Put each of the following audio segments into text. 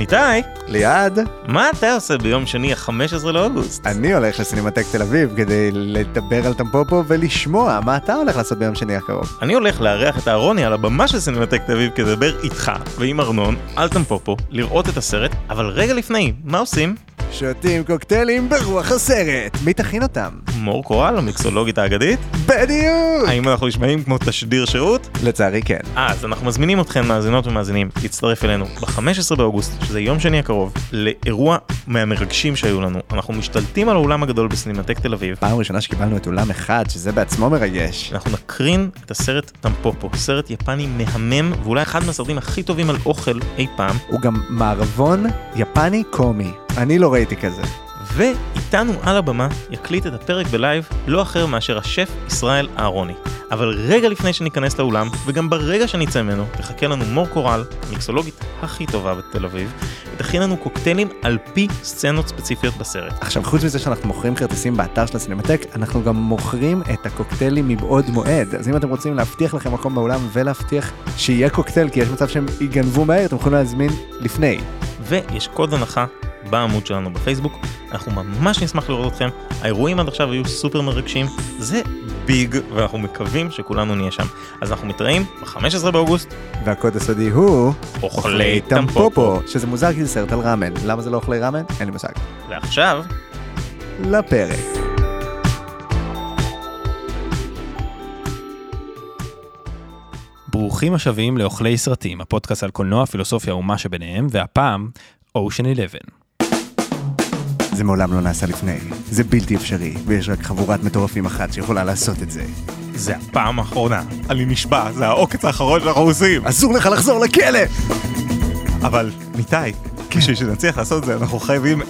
ניתאי, ליעד, מה אתה עושה ביום שני ה-15 לאוגוסט? אני הולך לסינמטק תל אביב כדי לדבר על טמפופו ולשמוע מה אתה הולך לעשות ביום שני הקרוב. אני הולך לארח את אהרוני על הבמה של סינמטק תל אביב כדי לדבר איתך ועם ארנון על טמפופו, לראות את הסרט, אבל רגע לפני, מה עושים? שותים קוקטיילים ברוח הסרט. מי תכין אותם? מור קורל, המיקסולוגית האגדית? בדיוק! האם אנחנו נשמעים כמו תשדיר שירות? לצערי כן. אה, אז אנחנו מזמינים אתכם, מאזינות ומאזינים, להצטרף אלינו ב-15 באוגוסט, שזה יום שני הקרוב, לאירוע מהמרגשים שהיו לנו. אנחנו משתלטים על האולם הגדול בסינמטק תל אביב. פעם ראשונה שקיבלנו את אולם אחד, שזה בעצמו מרגש. אנחנו נקרין את הסרט טמפופו, סרט יפני מהמם, ואולי אחד מהסרטים הכי טובים על אוכל אי פעם. הוא גם מערבון יפני קומי. אני לא ראיתי כזה. ואיתנו על הבמה יקליט את הפרק ב live לא אחר מאשר השף ישראל אהרוני. אבל רגע לפני שניכנס לאולם, וגם ברגע שנצא ממנו, תחכה לנו מור קורל, המיקסולוגית הכי טובה בתל אביב, ותכין לנו קוקטיילים על פי סצנות ספציפיות בסרט. עכשיו, חוץ מזה שאנחנו מוכרים כרטיסים באתר של הסינמטק, אנחנו גם מוכרים את הקוקטיילים מבעוד מועד. אז אם אתם רוצים להבטיח לכם מקום באולם ולהבטיח שיהיה קוקטייל, כי יש מצב שהם יגנבו מהר, אתם יכולים להזמין לפני. ויש קוד הנחה בעמוד שלנו בפייסבוק, אנחנו ממש נשמח לראות אתכם, האירועים עד עכשיו היו סופר מרגשים, זה ביג, ואנחנו מקווים שכולנו נהיה שם. אז אנחנו מתראים ב-15 באוגוסט, והקוד הסודי הוא... אוכלי טמפופו. שזה מוזר כי זה סרט על ראמן. למה זה לא אוכלי ראמן? אין לי מושג. ועכשיו, לפרק. ברוכים השבים לאוכלי סרטים, הפודקאסט על קולנוע, פילוסופיה ומה שביניהם, והפעם, Ocean 11. זה מעולם לא נעשה לפני. זה בלתי אפשרי, ויש רק חבורת מטורפים אחת שיכולה לעשות את זה. זה הפעם האחרונה, אני נשבע, זה העוקץ האחרון שאנחנו עושים. אסור לך לחזור לכלא! אבל, ניתאי, בשביל שנצליח לעשות את זה, אנחנו חייבים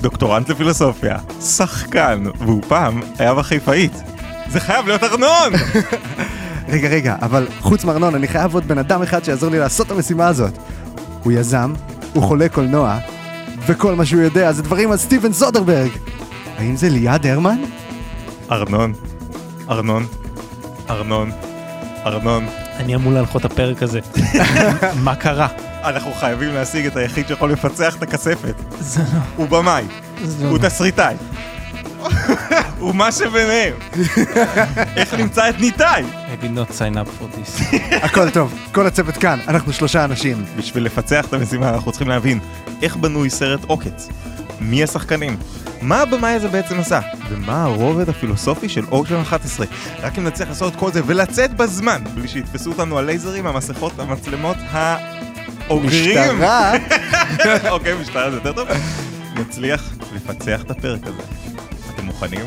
דוקטורנט לפילוסופיה, שחקן, והוא פעם היה בחיפאית. זה חייב להיות ארנון! רגע, רגע, אבל חוץ מארנון, אני חייב עוד בן אדם אחד שיעזור לי לעשות את המשימה הזאת. הוא יזם, הוא חולה קולנוע, וכל מה שהוא יודע זה דברים על סטיבן סודרברג. האם זה ליעד הרמן? ארנון, ארנון, ארנון, ארנון. אני אמור להנחות את הפרק הזה. מה קרה? אנחנו חייבים להשיג את היחיד שיכול לפצח את הכספת. זה לא... הוא במאי, זה הוא לא... תסריטאי. הוא מה שביניהם. איך נמצא את ניתאי? I did not sign up for this. הכל טוב, כל הצוות כאן, אנחנו שלושה אנשים. בשביל לפצח את המשימה אנחנו צריכים להבין איך בנוי סרט עוקץ, מי השחקנים, מה הבמאי הזה בעצם עשה, ומה הרובד הפילוסופי של אושן 11. רק אם נצליח לעשות את כל זה ולצאת בזמן, בלי שיתפסו אותנו הלייזרים, המסכות, המצלמות, האוגרים. משטרה, אוקיי, משטרה זה יותר טוב. נצליח לפצח את הפרק הזה. מוכנים?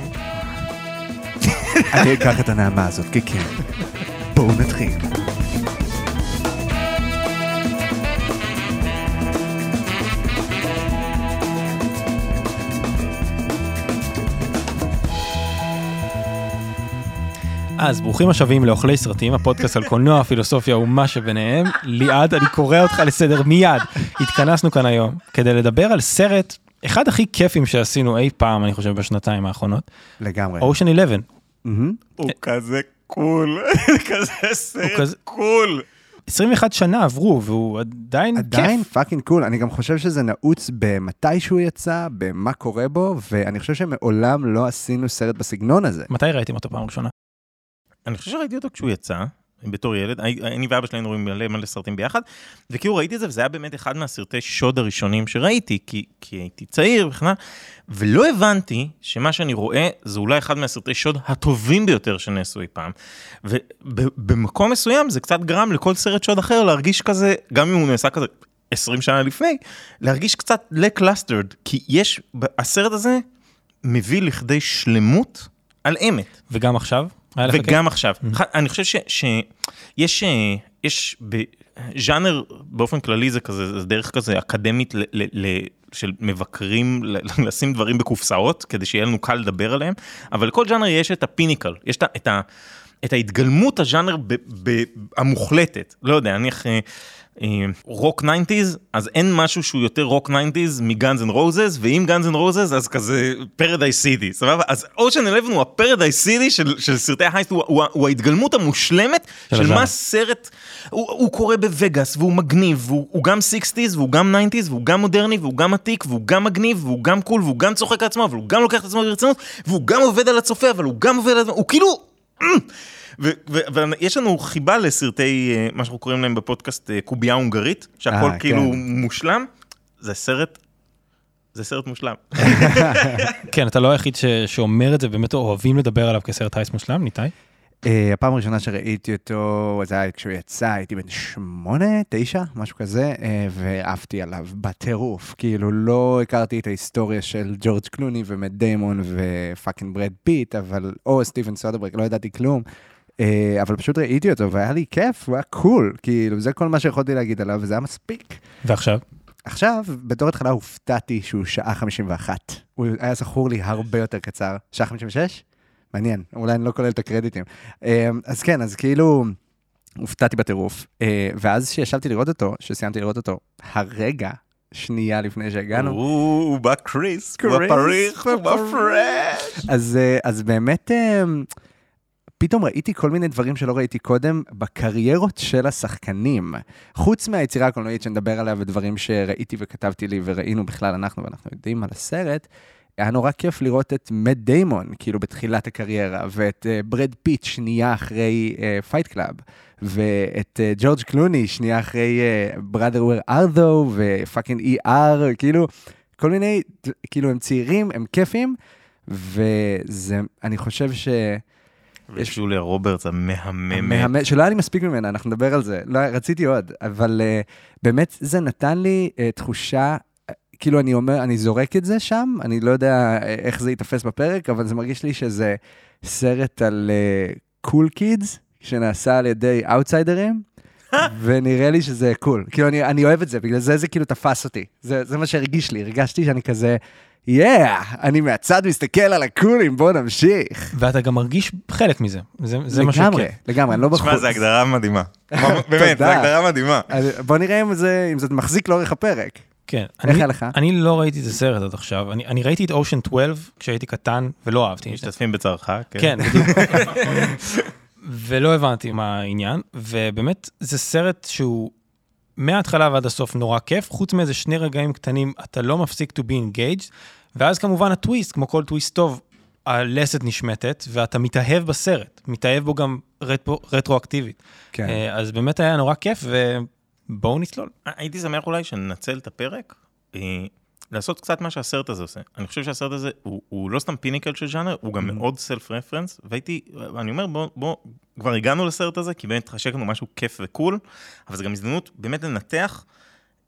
אני אקח את הנעמה הזאת ככן. בואו נתחיל. אז ברוכים השבים לאוכלי סרטים, הפודקאסט על קולנוע, פילוסופיה ומה שביניהם. ליעד, אני קורא אותך לסדר מיד. התכנסנו כאן היום כדי לדבר על סרט, אחד הכי כיפים שעשינו אי פעם, אני חושב, בשנתיים האחרונות, לגמרי. Ocean 11. מהמם. הוא כזה cool, כזה סרט cool. 21 שנה עברו והוא עדיין עדיין כיף. fucking cool, אני גם חושב שזה נעוץ במתי שהוא יצא, במה קורה בו, ואני חושב שמעולם לא עשינו סרט בסגנון הזה. מתי ראיתם אותו פעם ראשונה? אני חושב שראיתי אותו כשהוא יצא, בתור ילד, אני ואבא שלי היינו רואים מלא מלא סרטים ביחד, וכאילו ראיתי את זה, וזה היה באמת אחד מהסרטי שוד הראשונים שראיתי, כי, כי הייתי צעיר וכן הלאה, ולא הבנתי שמה שאני רואה זה אולי אחד מהסרטי שוד הטובים ביותר שנעשו אי פעם. ובמקום מסוים זה קצת גרם לכל סרט שוד אחר להרגיש כזה, גם אם הוא נעשה כזה 20 שנה לפני, להרגיש קצת lackluster, כי יש, הסרט הזה מביא לכדי שלמות על אמת. וגם עכשיו? וגם עכשיו. ח- אני חושב שיש יש בז'אנר באופן כללי זה כזה, זה דרך כזה אקדמית ל, ל, ל, של מבקרים לשים דברים בקופסאות כדי שיהיה לנו קל לדבר עליהם, אבל לכל ז'אנר יש את הפיניקל, יש את, את, את ההתגלמות הז'אנר ב, ב, המוחלטת, לא יודע, נניח... רוק 90's, אז אין משהו שהוא יותר רוק 90's מ Guns N' Roses, ואם Guns N' Roses אז כזה Paradise City, סבבה? אז אושן 11 הוא ה Paradise City של, של סרטי ה heist, הוא, הוא, הוא ההתגלמות המושלמת של של. מה סרט, הוא, הוא קורה בווגאס, והוא מגניב, והוא הוא גם 60's, והוא גם 90's, והוא גם מודרני, והוא גם עתיק, והוא גם מגניב, והוא גם cool, והוא גם צוחק על עצמו, אבל הוא גם לוקח את עצמו ברצינות, והוא גם עובד על הצופה, אבל הוא גם עובד על עצמו, הוא כאילו... ויש לנו חיבה לסרטי, אה, מה שאנחנו קוראים להם בפודקאסט אה, קובייה הונגרית, שהכל אה, כאילו כן. מושלם, זה סרט, זה סרט מושלם. כן, אתה לא היחיד ש- שאומר את זה, באמת אוהבים לדבר עליו כסרט heist מושלם, ניתאי? אה, הפעם הראשונה שראיתי אותו, זה היה כשהוא יצא, הייתי בן שמונה, תשע, משהו כזה, אה, ועפתי עליו בטירוף. כאילו, לא הכרתי את ההיסטוריה של ג'ורג' קלוני ומט דיימון ו fucking ברד פיט, אבל, או סטיבן סודברג, לא ידעתי כלום. אה, אבל פשוט ראיתי אותו והיה לי כיף, הוא היה קול, כאילו, זה כל מה שיכולתי להגיד עליו, וזה היה מספיק. ועכשיו? עכשיו, בתור התחלה הופתעתי שהוא שעה 51. הוא היה זכור לי הרבה יותר קצר. שעה 56? מעניין, אולי אני לא כולל את הקרדיטים. אה, אז כן, אז כאילו, הופתעתי בטירוף. אה, ואז שישבתי לראות אותו, שסיימתי לראות אותו, הרגע, שנייה לפני שהגענו, הוא הוא בקריס, הוא קריס, בפריך, הוא. בפרש. אז, אה, אז באמת, אה, פתאום ראיתי כל מיני דברים שלא ראיתי קודם בקריירות של השחקנים. חוץ מהיצירה הקולנועית שנדבר עליה ודברים שראיתי וכתבתי לי וראינו בכלל אנחנו ואנחנו יודעים על הסרט, היה נורא כיף לראות את מאט דיימון, כאילו בתחילת הקריירה, ואת uh, ברד פיט שנייה אחרי Fight uh, Club, ואת uh, ג'ורג' קלוני שנייה אחרי Brother Where Art Thou, ו fucking ER, כאילו, כל מיני, כאילו הם צעירים, הם כיפים, וזה, אני חושב ש... יש ג'וליה רוברטס המהממת. מהמם, שלא היה לי מספיק ממנה, אנחנו נדבר על זה. לא, רציתי עוד, אבל uh, באמת זה נתן לי uh, תחושה, כאילו אני אומר, אני זורק את זה שם, אני לא יודע uh, איך זה ייתפס בפרק, אבל זה מרגיש לי שזה סרט על cool uh, kids, שנעשה על ידי אאוטסיידרים. ונראה לי שזה cool. כאילו, אני, אני אוהב את זה, בגלל זה זה כאילו תפס אותי. זה, זה מה שהרגיש לי, הרגשתי שאני כזה, יאה, yeah, אני מהצד מסתכל על הקולים, בוא נמשיך. ואתה גם מרגיש חלק מזה, זה, זה מה לגמרי, שכיף. לגמרי, אני לא בחוץ. תשמע, זו הגדרה מדהימה. באמת, זו. הגדרה מדהימה. אז בוא נראה אם זה, אם זה מחזיק לאורך הפרק. כן. איך אני- היה לך? אני לא ראיתי את הסרט עד עכשיו, אני, אני ראיתי את אושן 12 כשהייתי קטן ולא אהבתי את זה. משתתפים בצערך, כן, בדיוק. ולא הבנתי מה העניין, ובאמת זה סרט שהוא מההתחלה ועד הסוף נורא כיף, חוץ מאיזה שני רגעים קטנים אתה לא מפסיק to be engaged, ואז כמובן הטוויסט, כמו כל טוויסט טוב, הלסת נשמטת, ואתה מתאהב בסרט, מתאהב בו גם רטרו, רטרואקטיבית. כן. אה, אז באמת היה נורא כיף, ובואו נצלול. הייתי שמח אולי שננצל את הפרק, אה, לעשות קצת מה שהסרט הזה עושה. אני חושב שהסרט הזה הוא, הוא לא סתם פיניקל של ז'אנר, הוא גם מאוד סלף רפרנס, והייתי, אני אומר, בוא, בוא, כבר הגענו לסרט הזה, כי באמת חשק לנו משהו כיף וקול, אבל זו גם הזדמנות באמת לנתח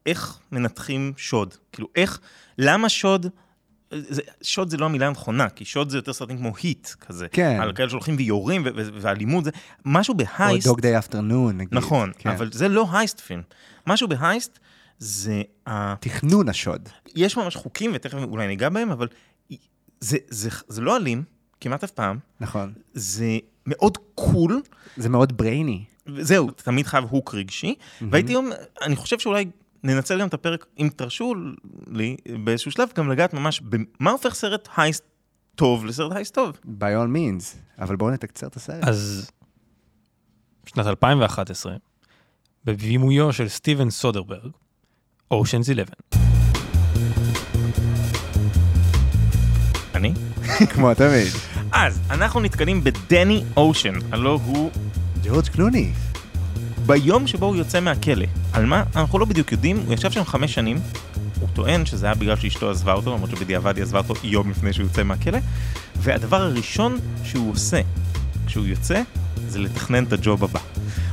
איך מנתחים שוד. כאילו, איך, למה שוד... זה, שוד זה לא המילה הנכונה, כי שוד זה יותר סרטים כמו היט כזה. כן. על כאלה שהולכים ויורים ואלימות, זה משהו או בהייסט. דוג דיי אפטרנון, נגיד. נכון, כן. אבל זה לא הייסט פילם. משהו בהייסט זה... ה- תכנון השוד. יש ממש חוקים, ותכף אולי ניגע בהם, אבל זה, זה, זה לא אלים, כמעט אף פעם, נכון. זה מאוד קול, זה מאוד ברייני. אתה תמיד חייב הוק רגשי, והייתי אומר, אני חושב שאולי ננצל גם את הפרק, אם תרשו לי, באיזשהו שלב, גם לגעת ממש במה הופך סרט הייסט טוב לסרט הייסט טוב. by all means. אבל בואו נתקצר את הסרט. אז שנת 2011, בבימויו של סטיבן סודרברג, אושנס 11. אני? כמו תמיד. אז, אנחנו נתקלים בדני אושן, הלו הוא ג'ורג' קלוני. ביום שבו הוא יוצא מהכלא. על מה? אנחנו לא בדיוק יודעים, הוא ישב שם חמש שנים, הוא טוען שזה היה בגלל שאשתו עזבה אותו, למרות שבדיעבד היא עזבה אותו יום לפני שהוא יוצא מהכלא, והדבר הראשון שהוא עושה כשהוא יוצא, זה לתכנן את הג'וב הבא.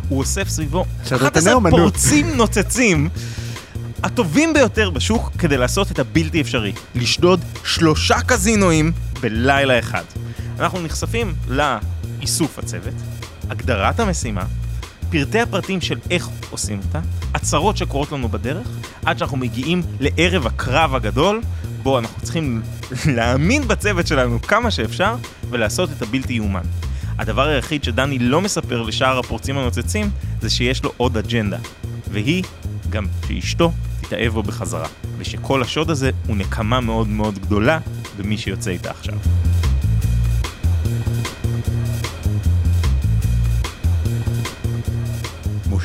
הוא אוסף סביבו שרלטני 11 אומנות. פורצים נוצצים, הטובים ביותר בשוק כדי לעשות את הבלתי אפשרי, לשדוד שלושה קזינואים בלילה אחד. אנחנו נחשפים לאיסוף הצוות, הגדרת המשימה, פרטי הפרטים של איך עושים אותה, הצהרות שקורות לנו בדרך, עד שאנחנו מגיעים לערב הקרב הגדול, בו אנחנו צריכים להאמין בצוות שלנו כמה שאפשר, ולעשות את הבלתי יאומן. הדבר היחיד שדני לא מספר לשאר הפורצים הנוצצים, זה שיש לו עוד אג'נדה, והיא גם שאשתו תתאהב בו בחזרה, ושכל השוד הזה הוא נקמה מאוד מאוד גדולה במי שיוצא איתה עכשיו.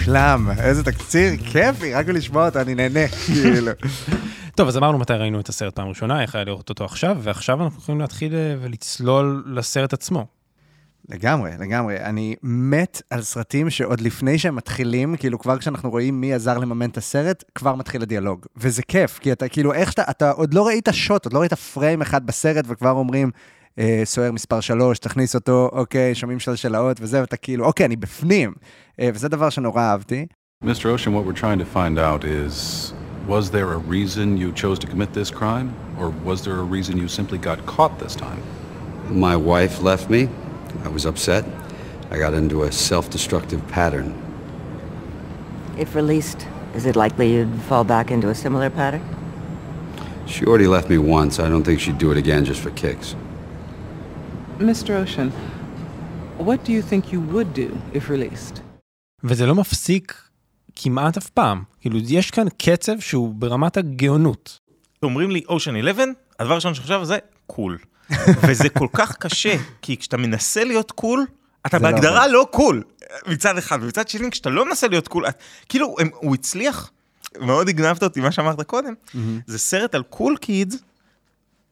מושלם, איזה תקציר כיפי, רק לשמוע אותו אני נהנה, כאילו. טוב, אז אמרנו מתי ראינו את הסרט פעם ראשונה, איך היה לראות אותו עכשיו, ועכשיו אנחנו יכולים להתחיל אה, ולצלול לסרט עצמו. לגמרי, לגמרי. אני מת על סרטים שעוד לפני שהם מתחילים, כאילו כבר כשאנחנו רואים מי עזר לממן את הסרט, כבר מתחיל הדיאלוג. וזה כיף, כי אתה כאילו, איך שאתה, אתה עוד לא ראית שוט, עוד לא ראית פריים אחד בסרט, וכבר אומרים, אה, סוהר מספר 3, תכניס אותו, אוקיי, שומעים שלשלאות וזה, ואתה כאילו, אוקיי, אני בפנים. אה, וזה דבר שנורא אהבתי. Mr. Ocean, what we're trying to find out is was there a reason you chose to commit this crime, or was there a reason you simply got caught this time? My wife left me. I was upset. I got into a self-destructive pattern. If released, is it likely you'd fall back into a similar pattern? She already left me once. I don't think she'd do it again just for kicks. Mr. Ocean, what do you think you would do if released? וזה לא מפסיק כמעט אף פעם. כאילו, יש כאן קצב שהוא ברמת הגאונות. אומרים לי אושן 11, הדבר הראשון שחשב זה cool. וזה כל כך קשה, כי כשאתה מנסה להיות cool, אתה לא בהגדרה. לא cool, מצד אחד, ומצד שני, כשאתה לא מנסה להיות cool, כאילו, הם- הוא הצליח, מאוד הגנבת אותי מה שאמרת קודם, זה סרט על cool kids,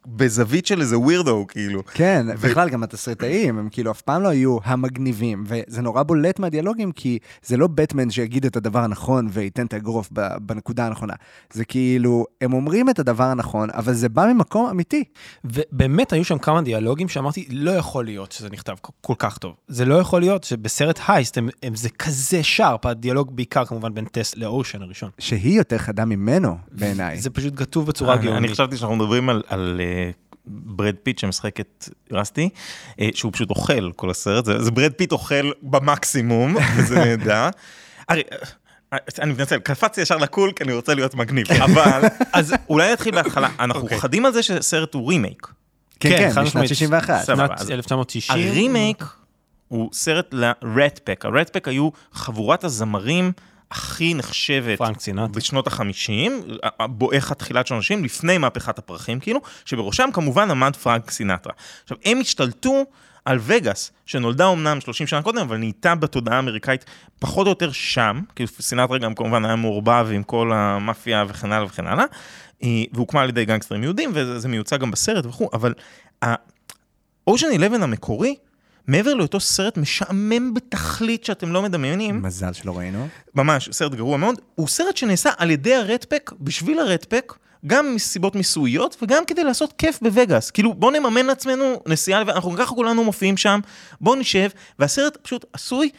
בזווית של איזה weirdo, כאילו. כן, ו- בכלל, גם התסריטאים, הם כאילו אף פעם לא היו המגניבים, וזה נורא בולט מהדיאלוגים, כי זה לא בטמן שיגיד את הדבר הנכון וייתן את האגרוף ב- בנקודה הנכונה. זה כאילו, הם אומרים את הדבר הנכון, אבל זה בא ממקום אמיתי. ובאמת היו שם כמה דיאלוגים שאמרתי, לא יכול להיות שזה נכתב כל- כך טוב. זה לא יכול להיות שבסרט heist הם, הם זה כזה sharp, הדיאלוג בעיקר כמובן בין טס לאושן הראשון. שהיא יותר חדה ממנו, בעיניי. זה פשוט כתוב בצורה אני- גאונית. אני חשבתי שאנחנו מדברים על- על אה, ברד פיט שמשחק את רסטי, אה, שהוא פשוט אוכל כל הסרט, זה זה ברד פיט אוכל במקסימום, וזה נהדר. הרי, אה, אני מתנצל, קפצתי ישר ל cool כי אני רוצה להיות מגניב, אבל, אז אולי נתחיל בהתחלה, אנחנו אוקיי. חדים על זה שהסרט הוא רימייק. כן, כן, משנת משמעית. 61. סבבה, שנת אז 1990. הרימייק הוא סרט לרדפק, הרדפק היו חבורת הזמרים הכי נחשבת פרנק סינטרה. בשנות החמישים, בואכה תחילת שנות ה-90, לפני מהפכת הפרחים כאילו, שבראשם כמובן עמד פרנק סינטרה. עכשיו, הם השתלטו על וגאס, שנולדה אמנם 30 שנה קודם, אבל נהייתה בתודעה האמריקאית פחות או יותר שם, כי סינטרה גם כמובן היה מעורבב עם כל המאפיה וכן הלאה וכן הלאה, אה, והוקמה על ידי גנגסטרים יהודים, וזה מיוצג גם בסרט וכו', אבל אושן 11 המקורי, מעבר להיותו סרט משעמם בתכלית שאתם לא מדמיינים, מזל שלא ראינו. ממש, סרט גרוע מאוד, הוא סרט שנעשה על ידי הרדפק, בשביל הרדפק, גם מסיבות מיסויות וגם כדי לעשות כיף בווגאס. כאילו, בואו נממן לעצמנו נסיעה, אנחנו ככה כולנו מופיעים שם, בואו נשב, והסרט פשוט עשוי,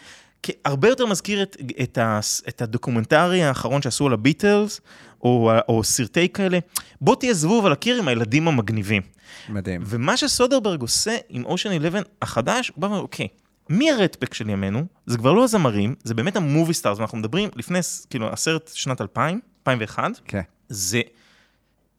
הרבה יותר מזכיר את, את, ה, את הדוקומנטרי האחרון שעשו על הביטלס, או, או סרטי כאלה. בוא תהיה זבוב על הקיר עם הילדים המגניבים. מדהים. ומה שסודרברג עושה עם אושן 11 החדש, הוא בא ואומר, אוקיי, מי ה Rat Pack של ימינו? זה כבר לא הזמרים, זה באמת ה movie stars, אנחנו מדברים לפני, כאילו, הסרט שנת 2000, 2001, כן. זה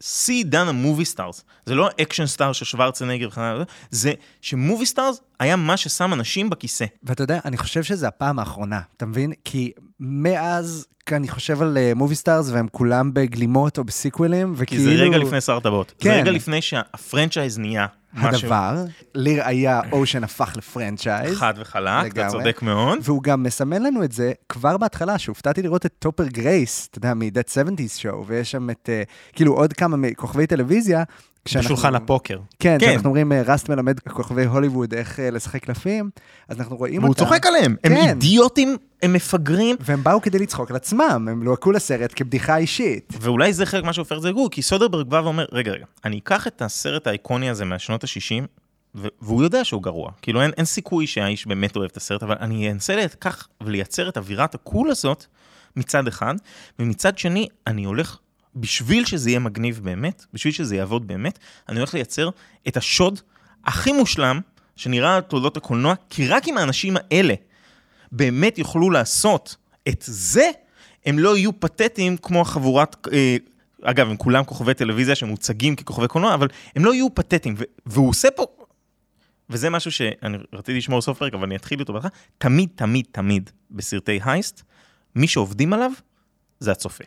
שיא עידן ה movie stars, זה לא ה action star של שוורצנגר וכן הלאה, זה ש movie stars היה מה ששם אנשים בכיסא. ואתה יודע, אני חושב שזה הפעם האחרונה, אתה מבין? כי מאז, אני חושב על movie stars, והם כולם בגלימות או בסיקוולים, כי וכאילו... זה רגע לפני שר טבעות. זה כאילו- כן. רגע לפני שה franchise נהיה משהו הדבר, לראיה, אושן הפך ל franchise. חד וחלק, אתה. צודק מאוד. והוא גם מסמן לנו את זה כבר בהתחלה, שהופתעתי לראות את טופר גרייס, אתה יודע, מ-That 70's Show, ויש שם את, אה, כאילו, עוד כמה מכוכבי טלוויזיה. כשאנחנו- בשולחן הפוקר. כן, כן. כשאנחנו אומרים, אה, ראסט מלמד כוכבי הוליווד איך אה, לשחק קלפים, אז אנחנו רואים והוא אותם. צוחק עליהם, הם כן. אידיוטים, הם מפגרים, והם באו כדי לצחוק על עצמם, הם לוהקו לסרט כבדיחה אישית. ואולי זה חלק מה שהופך את זה לגרוע, כי סודרברג בא ואומר, רגע, רגע, אני אקח את הסרט האיקוני הזה מהשנות ה-60, והוא יודע שהוא גרוע. כאילו, אין, אין סיכוי שהאיש באמת אוהב את הסרט, אבל אני אנסה לקח ולייצר את אווירת הקול הזאת מצד אחד, ומצד שני, אני הולך, בשביל שזה יהיה מגניב באמת, בשביל שזה יעבוד באמת, אני הולך לייצר את השוד הכי מושלם שנראה על תולדות הקולנוע, כי רק אם האנשים האלה באמת יוכלו לעשות את זה, הם לא יהיו פתטיים כמו החבורת, אה, אגב, הם כולם כוכבי טלוויזיה שמוצגים ככוכבי קולנוע, אבל הם לא יהיו פתטיים, והוא עושה פה, וזה משהו שאני רציתי לשמור סוף פרק, אבל אני אתחיל איתו בהתחלה, תמיד, תמיד, תמיד בסרטי הייסט, מי שעובדים עליו זה הצופה.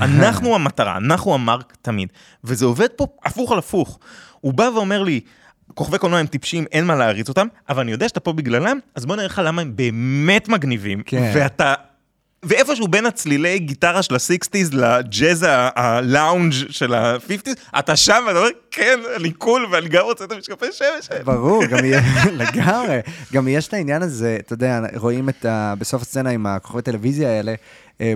אנחנו המטרה, אנחנו המרק תמיד. וזה עובד פה הפוך על הפוך. הוא בא ואומר לי, כוכבי קולנוע הם טיפשים, אין מה להריץ אותם, אבל אני יודע שאתה פה בגללם, אז בוא נראה לך למה הם באמת מגניבים. כן. ואתה... ואיפשהו בין הצלילי גיטרה של ה-60's לג'אז הלאונג' של ה-50's, אתה שם ואתה אומר, כן, אני קול ואני גם רוצה את המשקפי שמש. ברור, גם יהיה, לגמרי. גם יש את העניין הזה, אתה יודע, רואים את ה... בסוף הסצנה עם הכוכבי טלוויזיה האלה,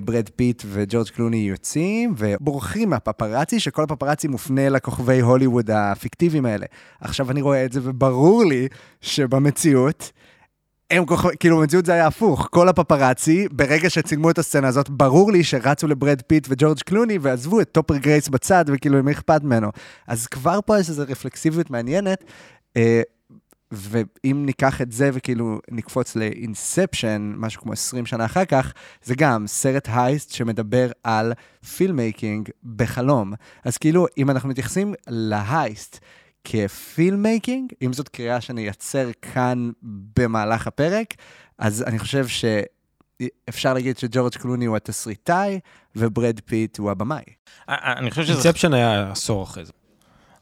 ברד פיט וג'ורג' קלוני יוצאים ובורחים מהפפרצי, שכל הפפרצי מופנה לכוכבי הוליווד הפיקטיביים האלה. עכשיו אני רואה את זה וברור לי שבמציאות... הם כוכב... כאילו במציאות זה היה הפוך, כל הפפרצי, ברגע שצילמו את הסצנה הזאת, ברור לי שרצו לברד פיט וג'ורג' קלוני ועזבו את טופר גרייס בצד, וכאילו למי אכפת ממנו. אז כבר פה יש איזו רפלקסיביות מעניינת, אה, ואם ניקח את זה וכאילו נקפוץ ל Inception, משהו כמו 20 שנה אחר כך, זה גם סרט heist שמדבר על filmmaking בחלום. אז כאילו, אם אנחנו מתייחסים ל heist, כ filmmaking, אם זאת קריאה שאני אייצר כאן במהלך הפרק, אז אני חושב שאפשר להגיד שג'ורג' קלוני הוא התסריטאי וברד פיט הוא הבמאי. אני חושב שזה... Inception היה עשור אחרי זה.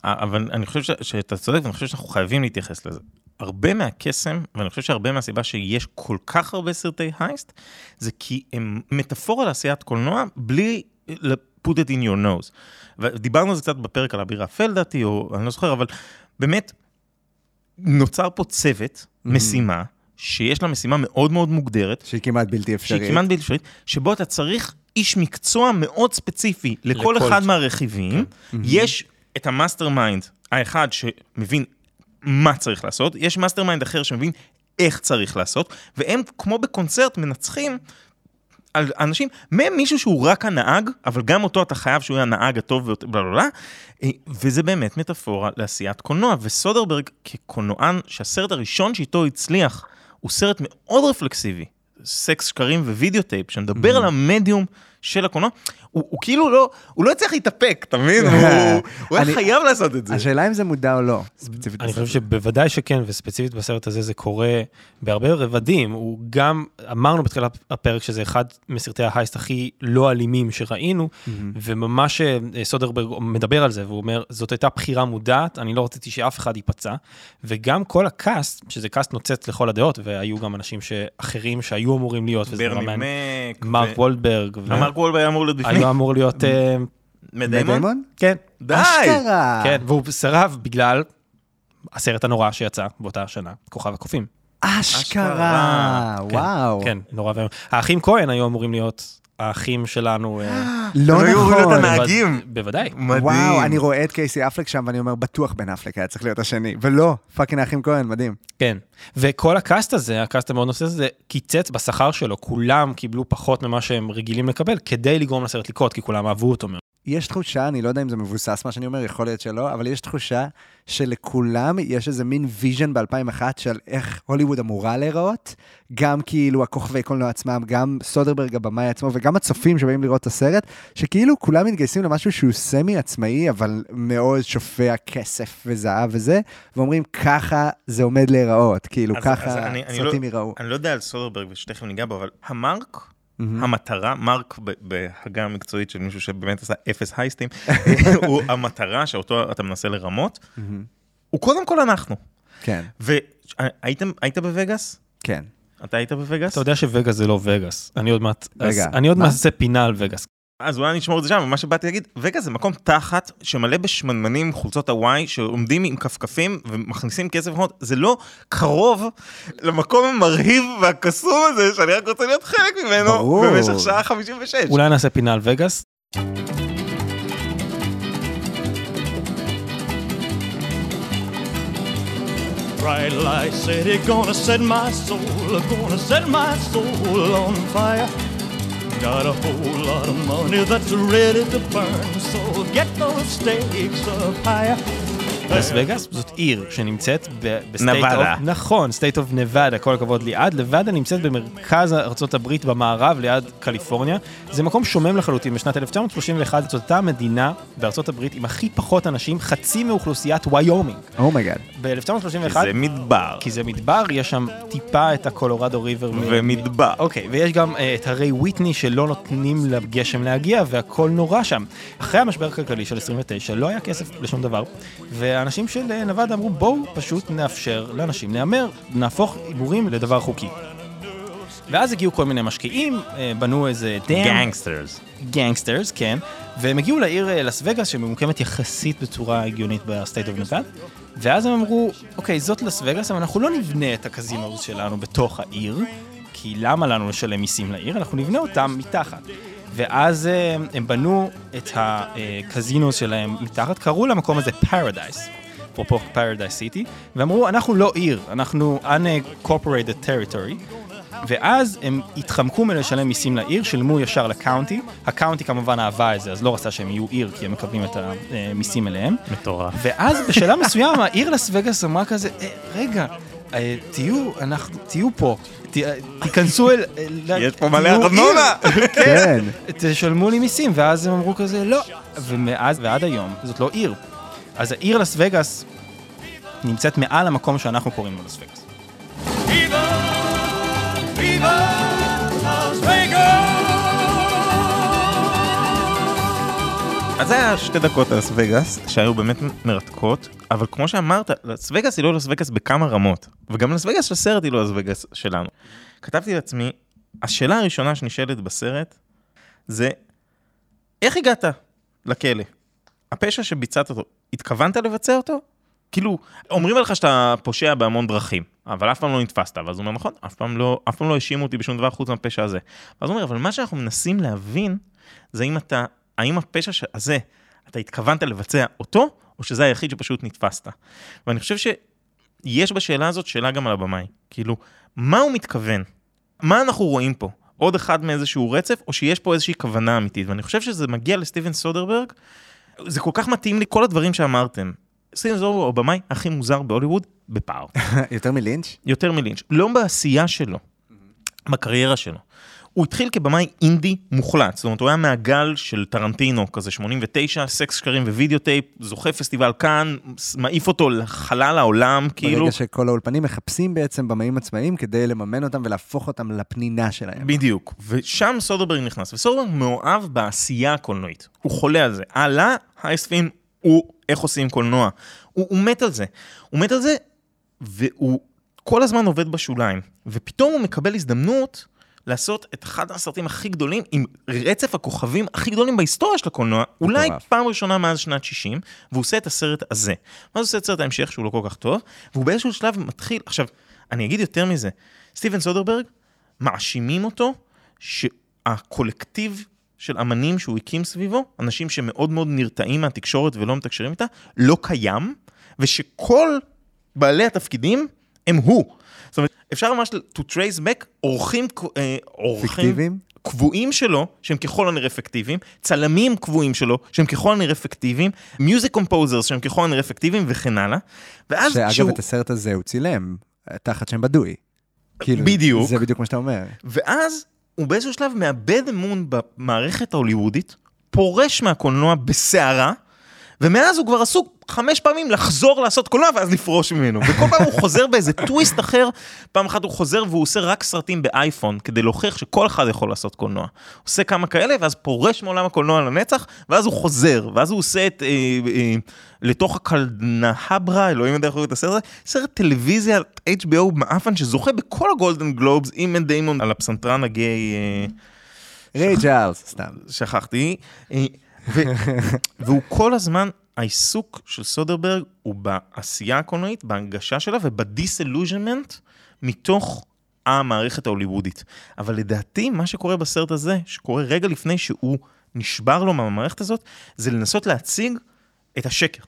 אבל אני חושב ש- שאתה צודק, ואני חושב שאנחנו חייבים להתייחס לזה. הרבה מהקסם, ואני חושב שהרבה מהסיבה שיש כל כך הרבה סרטי heist, זה כי הם מטאפורה לעשיית קולנוע בלי put it on the nose. ודיברנו על זה קצת בפרק על אביר האפל לדעתי, או אני לא זוכר, אבל באמת, נוצר פה צוות, משימה, שיש לה משימה מאוד מאוד מוגדרת, שהיא כמעט בלתי אפשרית. שהיא כמעט בלתי אפשרית, שבו אתה צריך איש מקצוע מאוד ספציפי לכל לכל אחד ש- מהרכיבים. יש את ה mastermind האחד שמבין מה צריך לעשות, יש mastermind אחר שמבין איך צריך לעשות, והם כמו בקונצרט מנצחים על אנשים, מהם מישהו שהוא רק הנהג, אבל גם אותו אתה חייב שהוא יהיה הנהג הטוב ביותר, בלה בלה בלה, אה, וזה באמת מטאפורה לעשיית קולנוע, וסודרברג כקולנוען, שהסרט הראשון שאיתו הצליח, הוא סרט מאוד רפלקסיבי, סקס, שקרים ווידאו טייפ, שמדבר על המדיום של הקולנוע, הוא, הוא כאילו לא, הוא לא הצליח להתאפק, אתה מבין? הוא, הוא היה אני- חייב לעשות את זה. השאלה אם זה מודע או לא, ספציפית. אני בסרט. חושב שבוודאי שכן, וספציפית בסרט הזה זה קורה בהרבה רבדים. הוא גם, אמרנו בתחילת הפרק שזה אחד מסרטי ההייסט הכי לא אלימים שראינו, וממש אה, סודרברג מדבר על זה, והוא אומר, זאת הייתה בחירה מודעת, אני לא רציתי שאף אחד ייפצע, וגם כל הקאסט, שזה קאסט נוצץ לכל הדעות, והיו גם אנשים אחרים שהיו אמורים להיות, וזה ברני מק, מרק וולברג, ו- מרק וולברג היה אמור להיות בפנים. היו אמור להיות, אה, מאט דיימון? מאט דיימון? כן, די! אשכרה! כן, והוא סירב בגלל הסרט הנורא שיצא באותה שנה, כוכב הקופים. אשכרה! כן, וואו. כן, נורא ואיום. האחים כהן היו אמורים להיות האחים שלנו. אה, לא נכון. הנהגים. בוודאי. מדהים. וואו, אני רואה את קייסי אפלק שם ואני אומר, בטוח בן אפלק היה צריך להיות השני. ולא, fucking האחים כהן, מדהים. כן. וכל ה cast הזה, ה cast המאוד נושא הזה, קיצץ בשכר שלו, כולם קיבלו פחות ממה שהם רגילים לקבל, כדי לגרום לסרט לקרות, כי כולם אהבו אותו מאוד. יש תחושה, אני לא יודע אם זה מבוסס מה שאני אומר, יכול להיות שלא, אבל יש תחושה שלכולם יש איזה מין vision ב-2001 של איך הוליווד אמורה להיראות, גם כאילו הכוכבי קולנוע עצמם, גם סודרברג הבמאי עצמו, וגם הצופים שבאים לראות את הסרט, שכאילו כולם מתגייסים למשהו שהוא סמי עצמאי, אבל מאוד שופע כסף וזהב וזה, ואומרים ככה זה עומד להיראות, כאילו אז- אז ככה אני- אני סרטים לא- ייראו. אני לא יודע על סודרברג ושתכף ניגע בו, אבל המרק, המטרה, מרק בהגה המקצועית של מישהו שבאמת עשה אפס הייסטים, הוא המטרה שאותו אתה מנסה לרמות, הוא קודם כל אנחנו. כן, והיית בווגאס? כן. אתה היית בווגאס? אתה יודע שווגאס זה לא וגאס. אני עוד מעט, רגע, אז אני עוד מה? מעט אעשה פינה על וגאס. אז אולי נשמור את זה שם, מה שבאתי להגיד, וגאס זה מקום תחת שמלא בשמנמנים חולצות הוואי, שעומדים עם כפכפים ומכניסים כסף לחנות, זה לא קרוב למקום המרהיב והקסום הזה, שאני רק רוצה להיות חלק ממנו ברור. במשך שעה 56. אולי נעשה פינה על וגאס. Bright light city, gonna set my soul, gonna set my soul on fire. Got a whole lot of money that's ready to burn, so get those stakes up higher. לס וגאס זאת עיר שנמצאת ב state נבדה. אוף, נכון, state of Nevada, כל הכבוד ליעד. נבדה נמצאת בארצות הברית במערב, ליד קליפורניה. זה מקום שומם לחלוטין. בשנת 1931 זאת אותה מדינה הברית עם הכי פחות אנשים, חצי מאוכלוסיית ויומינג. oh my god. ב-1931, זה מדבר. כי זה מדבר, יש שם טיפה את ה Colorado River. ומדבר. אוקיי, ויש גם אה, את הרי וויטני שלא נותנים לגשם להגיע, והכל נורא שם. אחרי המשבר הכלכלי של 29, לא היה כסף לשום דבר, והאנשים של אה, נבדה אמרו, בואו פשוט נאפשר לאנשים להמר, נהפוך הימורים לדבר חוקי. ואז הגיעו כל מיני משקיעים, אה, בנו איזה dam. gangsters. gangsters, כן, והם הגיעו לעיר אה, לס וגאס שממוקמת יחסית בצורה הגיונית ב state of Nevada, ואז הם אמרו, אוקיי, זאת לס וגאס, אבל אנחנו לא נבנה את הקזינו שלנו בתוך העיר, כי למה לנו לשלם מיסים לעיר? אנחנו נבנה אותם מתחת. ואז אה, הם בנו את הקזינו שלהם מתחת, קראו למקום הזה פרדייס. אפרופו פרדייס סיטי, ואמרו, אנחנו לא עיר, אנחנו unincorporated territory, ואז הם התחמקו מלשלם מיסים לעיר, שילמו ישר ל county, ה county כמובן אהבה את זה, אז לא רצה שהם יהיו עיר, כי הם מקבלים את המיסים אליהם. מטורף. ואז בשלב מסוים העיר לס וגאס אמרה כזה, "אה, רגע, אה, תהיו, אנחנו, תהיו פה, תיכנסו אל... יש פה מלא ארנונה. עיר." כן. תשלמו לי מיסים, ואז הם אמרו כזה, לא. ומאז ועד היום, זאת לא עיר. אז העיר לס וגאס נמצאת מעל המקום שאנחנו קוראים לו לס וגאס. Viva, viva אז זה היה שתי דקות על לס וגאס, שהיו באמת מרתקות, אבל כמו שאמרת, לס וגאס היא לא לס וגאס בכמה רמות, וגם לס וגאס של הסרט היא לא לס וגאס שלנו. כתבתי לעצמי, השאלה הראשונה שנשאלת בסרט, זה, איך הגעת לכלא? הפשע שביצעת אותו, התכוונת לבצע אותו? כאילו, אומרים עליך שאתה פושע בהמון דרכים, אבל אף פעם לא נתפסת, ואז הוא אומר, נכון, אף פעם לא, אף פעם לא האשימו אותי בשום דבר חוץ מהפשע הזה. ואז הוא אומר, אבל מה שאנחנו מנסים להבין, זה אם אתה, האם הפשע הזה, אתה התכוונת לבצע אותו, או שזה היחיד שפשוט נתפסת. ואני חושב שיש בשאלה הזאת שאלה גם על הבמאי. כאילו, מה הוא מתכוון? מה אנחנו רואים פה? עוד אחד מאיזשהו רצף, או שיש פה איזושהי כוונה אמיתית? ואני חושב שזה מגיע לסטיבן סודרברג, זה כל כך מתאים לי, כל הדברים שאמרתם. סטיבן סודרברג הוא הבמאי הכי מוזר בהוליווד, בפער. יותר מלינץ'? יותר מלינץ', לא בעשייה שלו, בקריירה שלו. הוא התחיל כבמאי אינדי מוחלט, זאת אומרת, הוא היה מהגל של טרנטינו, כזה 89, סקס שקרים ווידאו טייפ, זוכה פסטיבל כאן, מעיף אותו לחלל העולם, כאילו. ברגע שכל האולפנים מחפשים בעצם במאים עצמאיים כדי לממן אותם ולהפוך אותם לפנינה שלהם. בדיוק, ושם סודרברג נכנס, וסודרברג מאוהב בעשייה הקולנועית, הוא חולה על זה. עלה האייספין הוא איך עושים קולנוע, הוא, הוא מת על זה, הוא מת על זה, והוא כל הזמן עובד בשוליים, ופתאום הוא מקבל הזדמנות לעשות את אחד הסרטים הכי גדולים, עם רצף הכוכבים הכי גדולים בהיסטוריה של הקולנוע, אולי פעם ראשונה מאז שנת 60, והוא עושה את הסרט הזה. ואז הוא עושה את סרט ההמשך שהוא לא כל כך טוב, והוא באיזשהו שלב מתחיל, עכשיו, אני אגיד יותר מזה, סטיבן סודרברג, מאשימים אותו שהקולקטיב של אמנים שהוא הקים סביבו, אנשים שמאוד מאוד נרתעים מהתקשורת ולא מתקשרים איתה, לא קיים, ושכל בעלי התפקידים הם הוא. זאת אומרת, אפשר ממש to trace back אורחים, אה, אורחים פיקטיביים? קבועים שלו, שהם ככל הנראה פיקטיביים, צלמים קבועים שלו, שהם ככל הנראה פיקטיביים, music composers שהם ככל הנראה פיקטיביים וכן הלאה. ואז שאגב, כשהוא- את הסרט הזה הוא צילם, תחת שם בדוי. כאילו, בדיוק. זה בדיוק מה שאתה אומר. ואז הוא באיזשהו שלב מאבד אמון במערכת ההוליוודית, פורש מהקולנוע בסערה, ומאז הוא כבר הספיק חמש פעמים לחזור לעשות קולנוע ואז לפרוש ממנו. וכל פעם הוא חוזר באיזה טוויסט אחר, פעם אחת הוא חוזר והוא עושה רק סרטים באייפון, כדי להוכיח שכל אחד יכול לעשות קולנוע. עושה כמה כאלה, ואז פורש מעולם הקולנוע לנצח, ואז הוא חוזר, ואז הוא עושה את... אה, אה, לתוך הקלנהברה, אלוהים יודע איך קוראים את הסרט הזה, סרט טלוויזיה HBO מעפן שזוכה בכל הגולדן גלובס עם מן דיימון על הפסנתרן הגיי, אה, ריי ג'ארלס, סתם. שכחתי, אה, ו- והוא כל הזמן, העיסוק של סודרברג הוא בעשייה הקולנועית, בהנגשה שלה ובדיסילוז'מנט מתוך המערכת ההוליוודית. אבל לדעתי, מה שקורה בסרט הזה, שקורה רגע לפני שהוא נשבר לו מהמערכת הזאת, זה לנסות להציג את השקר.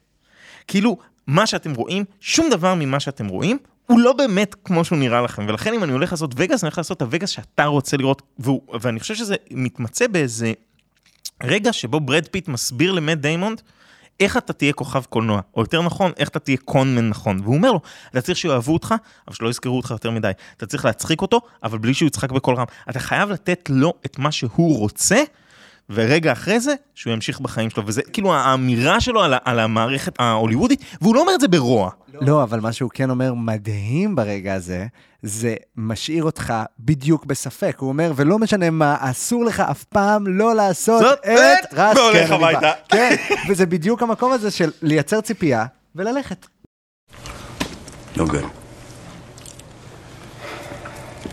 כאילו, מה שאתם רואים, שום דבר ממה שאתם רואים, הוא לא באמת כמו שהוא נראה לכם, ולכן אם אני הולך לעשות וגאס, אני הולך לעשות את הווגאס שאתה רוצה לראות, והוא, ואני חושב שזה מתמצה באיזה רגע שבו ברד פיט מסביר למט דיימון איך אתה תהיה כוכב קולנוע, או יותר נכון, איך אתה תהיה con man נכון. והוא אומר לו, אתה צריך שיאהבו אותך, אבל שלא יזכרו אותך יותר מדי. אתה צריך להצחיק אותו, אבל בלי שהוא יצחק בקול רם. אתה חייב לתת לו את מה שהוא רוצה, ורגע אחרי זה, שהוא ימשיך בחיים שלו. וזה כאילו האמירה שלו על, על המערכת ההוליוודית, והוא לא אומר את זה ברוע. לא, אבל מה שהוא כן אומר מדהים ברגע הזה, זה משאיר אותך בדיוק בספק. הוא אומר, ולא משנה מה, אסור לך אף פעם לא לעשות זאת את רס והולך בא. הביתה. כן, וזה בדיוק המקום הזה של לייצר ציפייה וללכת. No good.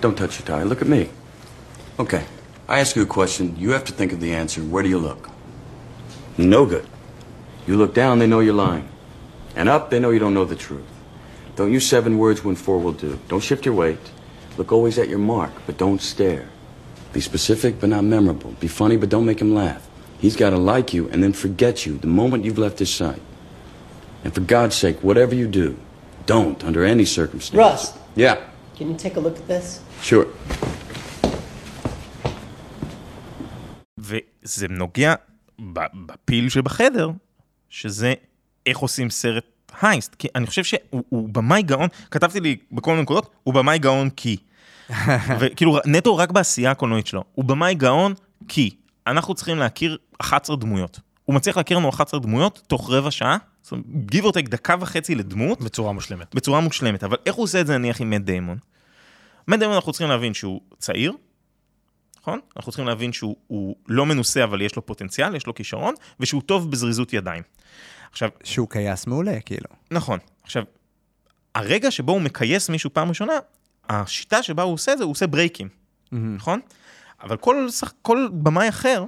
Don't touch your tie. Look at me. Okay. I ask you a question. You have to think of the answer. Where do you look? No good. You look down, they know you're lying. And up, they know you don't know the truth. Don't use seven words when four will do. Don't shift your weight. Look always at your mark, but don't stare. Be specific, but not memorable. Be funny, but don't make him laugh. He's got to like you and then forget you the moment you've left his sight. And for God's sake, whatever you do, don't, under any circumstance. Russ. Yeah, Can you take a look at this? sure. וזה נוגע בפיל שבחדר, שזה איך עושים סרט הייסט. כי אני חושב שהוא הוא במאי גאון, כתבתי לי בכל מיני נקודות, הוא במאי גאון כי. וכאילו נטו רק בעשייה הקולנועית שלו. הוא במאי גאון כי אנחנו צריכים להכיר 11 דמויות. הוא מצליח להכיר לנו 11 דמויות תוך רבע שעה, זאת אומרת, give or take דקה וחצי לדמות, בצורה מושלמת. בצורה מושלמת. אבל איך הוא עושה את זה נניח עם מאט דיימון? מאט דיימון אנחנו צריכים להבין שהוא צעיר, נכון? אנחנו צריכים להבין שהוא הוא לא מנוסה אבל יש לו פוטנציאל, יש לו כישרון, ושהוא טוב בזריזות ידיים. עכשיו, שהוא קייס מעולה, כאילו. נכון. עכשיו, הרגע שבו הוא מכייס מישהו פעם ראשונה, השיטה שבה הוא עושה את זה, הוא עושה break ים, נכון? אבל כל, כל במאי אחר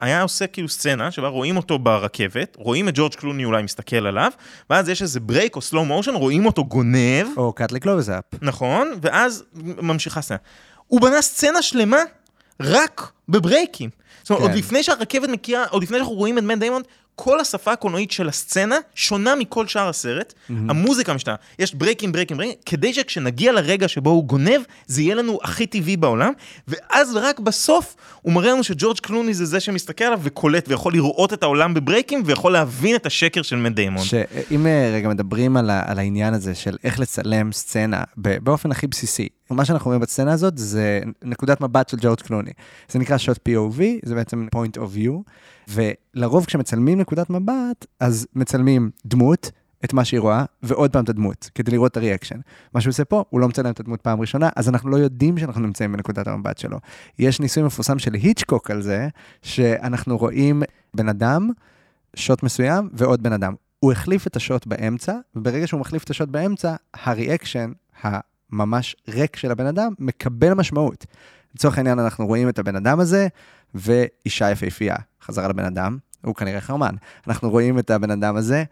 היה עושה כאילו סצנה שבה רואים אותו ברכבת, רואים את ג'ורג' קלוני אולי מסתכל עליו, ואז יש איזה break או slow motion, רואים אותו גונב, או like close-up. נכון, ואז ממשיכה סצנה. הוא בנה סצנה שלמה רק ב break ים. זאת אומרת, כן. עוד לפני שהרכבת מכירה, עוד לפני שאנחנו רואים את מט דיימון, כל השפה הקולנועית של הסצנה שונה מכל שאר הסרט, המוזיקה משתנה, יש ברייקים, ברייקים, ברייקים, כדי שכשנגיע לרגע שבו הוא גונב, זה יהיה לנו הכי טבעי בעולם, ואז רק בסוף הוא מראה לנו שג'ורג' קלוני זה זה שמסתכל עליו וקולט ויכול לראות את העולם בברייקים ויכול להבין את השקר של מן דיימון. שאם אה, רגע מדברים על, ה, על העניין הזה של איך לצלם סצנה באופן הכי בסיסי, מה שאנחנו רואים בסצנה הזאת זה נקודת מבט של ג'ורג' קלוני. זה נקרא שוט POV, זה בעצם point of view, ולרוב כשמצלמים נקודת מבט, אז מצלמים דמות, את מה שהיא רואה, ועוד פעם את הדמות, כדי לראות את הריאקשן. מה שהוא עושה פה, הוא לא מצלם את הדמות פעם ראשונה, אז אנחנו לא יודעים שאנחנו נמצאים בנקודת המבט שלו. יש ניסוי מפורסם של היצ'קוק על זה, שאנחנו רואים בן אדם, שוט מסוים, ועוד בן אדם. הוא החליף את השוט באמצע, וברגע שהוא מחליף את השוט באמצע, הריאקשן הממש ריק של הבן אדם מקבל משמעות. לצורך העניין, אנחנו רואים את הבן אדם הזה, ואישה יפהפייה. חזרה לבן אדם, הוא כנראה חרמן. אנחנו רואים את הבן אדם הזה,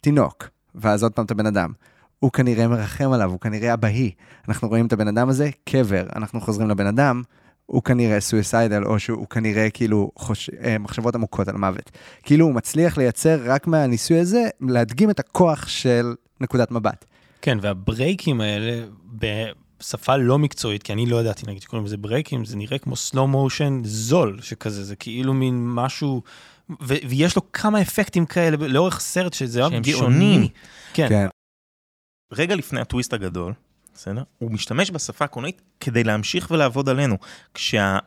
תינוק, ואז עוד פעם את הבן אדם. הוא כנראה מרחם עליו, הוא כנראה אבהי. אנחנו רואים את הבן אדם הזה, קבר. אנחנו חוזרים לבן אדם, הוא כנראה סויסיידל, או שהוא כנראה כאילו חוש... אה, מחשבות עמוקות על מוות. כאילו הוא מצליח לייצר רק מהניסוי הזה, להדגים את הכוח של נקודת מבט. כן, והברייקים האלה, בשפה לא מקצועית, כי אני לא ידעתי נגיד שקוראים לזה ברייקים, זה נראה כמו סלואו מושן זול שכזה, זה כאילו מין משהו, ו- ויש לו כמה אפקטים כאלה לאורך סרט שזה היה שהם גאוני. שונים. כן. כן. רגע לפני הטוויסט הגדול, בסדר? הוא משתמש בשפה הקולנועית כדי להמשיך ולעבוד עלינו. כשה...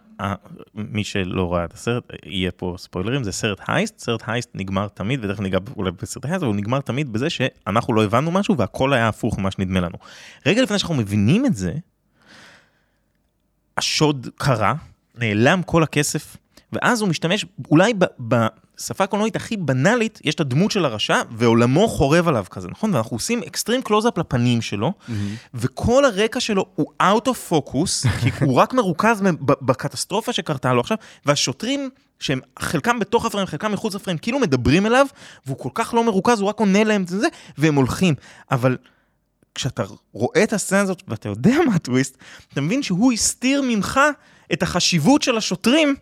מי שלא ראה את הסרט, יהיה פה ספוילרים, זה סרט הייסט, סרט הייסט נגמר תמיד, ותכף ניגע אולי בסרט הייסט, אבל הוא נגמר תמיד בזה שאנחנו לא הבנו משהו והכל היה הפוך ממה שנדמה לנו. רגע לפני שאנחנו מבינים את זה, השוד קרה, נעלם כל הכסף, ואז הוא משתמש, אולי ב- בשפה הקולנועית הכי בנאלית, יש את הדמות של הרשע, ועולמו חורב עליו כזה, נכון? ואנחנו עושים extreme close-up לפנים שלו, וכל הרקע שלו הוא out of focus, כי הוא רק מרוכז בקטסטרופה שקרתה לו עכשיו, והשוטרים, שהם חלקם בתוך הפריים, חלקם מחוץ לפריים, כאילו מדברים אליו, והוא כל כך לא מרוכז, הוא רק עונה להם את זה, והם הולכים. אבל כשאתה רואה את הסצנה הזאת ואתה יודע מה הטוויסט, אתה מבין שהוא הסתיר ממך את החשיבות של השוטרים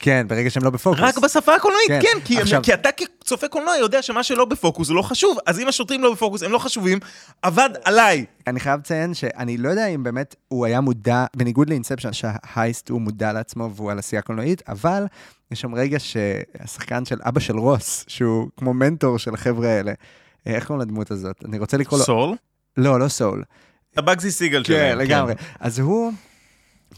כן, ברגע שהם לא בפוקוס. רק בשפה הקולנועית, כן. כן, כי, עכשיו- כי אתה כצופה קולנוע יודע שמה שלא בפוקוס הוא לא חשוב, אז אם השוטרים לא בפוקוס, הם לא חשובים, עבד עליי. אני חייב לציין שאני לא יודע אם באמת הוא היה מודע, בניגוד לאינספשן, שההייסט הוא מודע לעצמו והוא על עשייה קולנועית, אבל יש שם רגע שהשחקן של אבא של רוס, שהוא כמו מנטור של החבר'ה האלה, אה, איך קוראים לדמות הזאת? אני רוצה לקרוא לו... סול? לא, לא סול. הבאגזי סיגל כן, שלהם. לגמרי. אז הוא...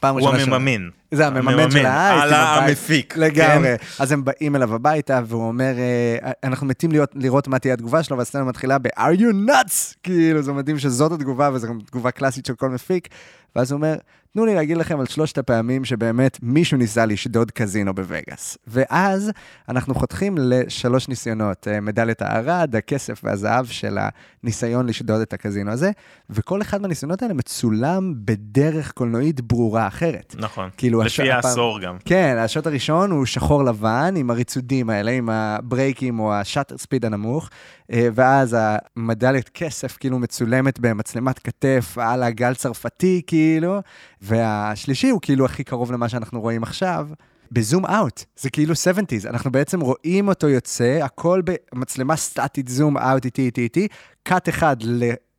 פעם הוא ראשונה שהוא- המממן. זה המממן של ההייסט. על. המפיק. לגמרי. כן? אז הם באים אליו הביתה, והוא אומר, אה, אנחנו מתים לראות מה תהיה התגובה שלו, והסצנה מתחילה ב-are you nuts? כאילו, זה מדהים שזאת התגובה, וזו גם תגובה קלאסית של כל מפיק. ואז הוא אומר, תנו לי להגיד לכם על שלושת הפעמים שבאמת מישהו ניסה לשדוד קזינו בווגאס. ואז אנחנו חותכים לשלוש ניסיונות, אה, מדליית הארד, הכסף והזהב של הניסיון לשדוד את הקזינו הזה, וכל אחד מהניסיונות האלה מצולם בדרך קולנועית ברורה אחרת. נכון. כאילו, לפי הש- הפעם- העשור גם. כן, השוט הראשון הוא שחור לבן, עם הריצודים האלה, עם הברייקים או השאטר ספיד הנמוך, אה, ואז המדליית כסף כאילו מצולמת במצלמת כתף על הגל צרפתי, כאילו, והשלישי הוא כאילו הכי קרוב למה שאנחנו רואים עכשיו. ב zoom out, זה כאילו 70's, אנחנו בעצם רואים אותו יוצא, הכל במצלמה סטטית, zoom out איטי איטי איטי, cut אחד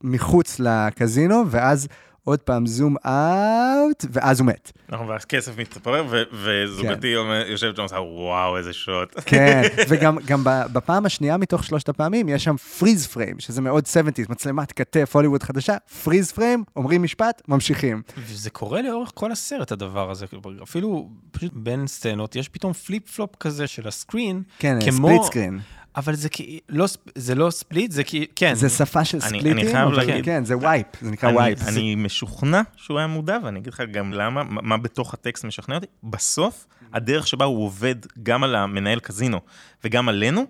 מחוץ לקזינו, ואז עוד פעם zoom out, ואז הוא מת. נכון, ואז כסף מתפרר, וזוגתי אומר- יושבת שם ועושה, וואו, איזה שוט. כן, וגם גם בפעם השנייה מתוך שלושת הפעמים, יש שם freeze frame, שזה מאוד 70's, מצלמת כתף, הוליווד חדשה, freeze frame, אומרים משפט, ממשיכים. וזה קורה לאורך כל הסרט, הדבר הזה. אפילו פשוט בין סצנות, יש פתאום flip flop כזה של ה screen. כן, כמו- split screen. אבל זה כאילו, לא, זה לא split, זה כאילו, כן. זה שפה של אני- split ים, אני חייב להגיד- כן, זה wipe, זה נקרא אני- wipe. אני משוכנע שהוא היה מודע, ואני אגיד לך גם למה, מה מה בתוך הטקסט משכנע אותי. בסוף, הדרך שבה הוא עובד גם על המנהל קזינו וגם עלינו,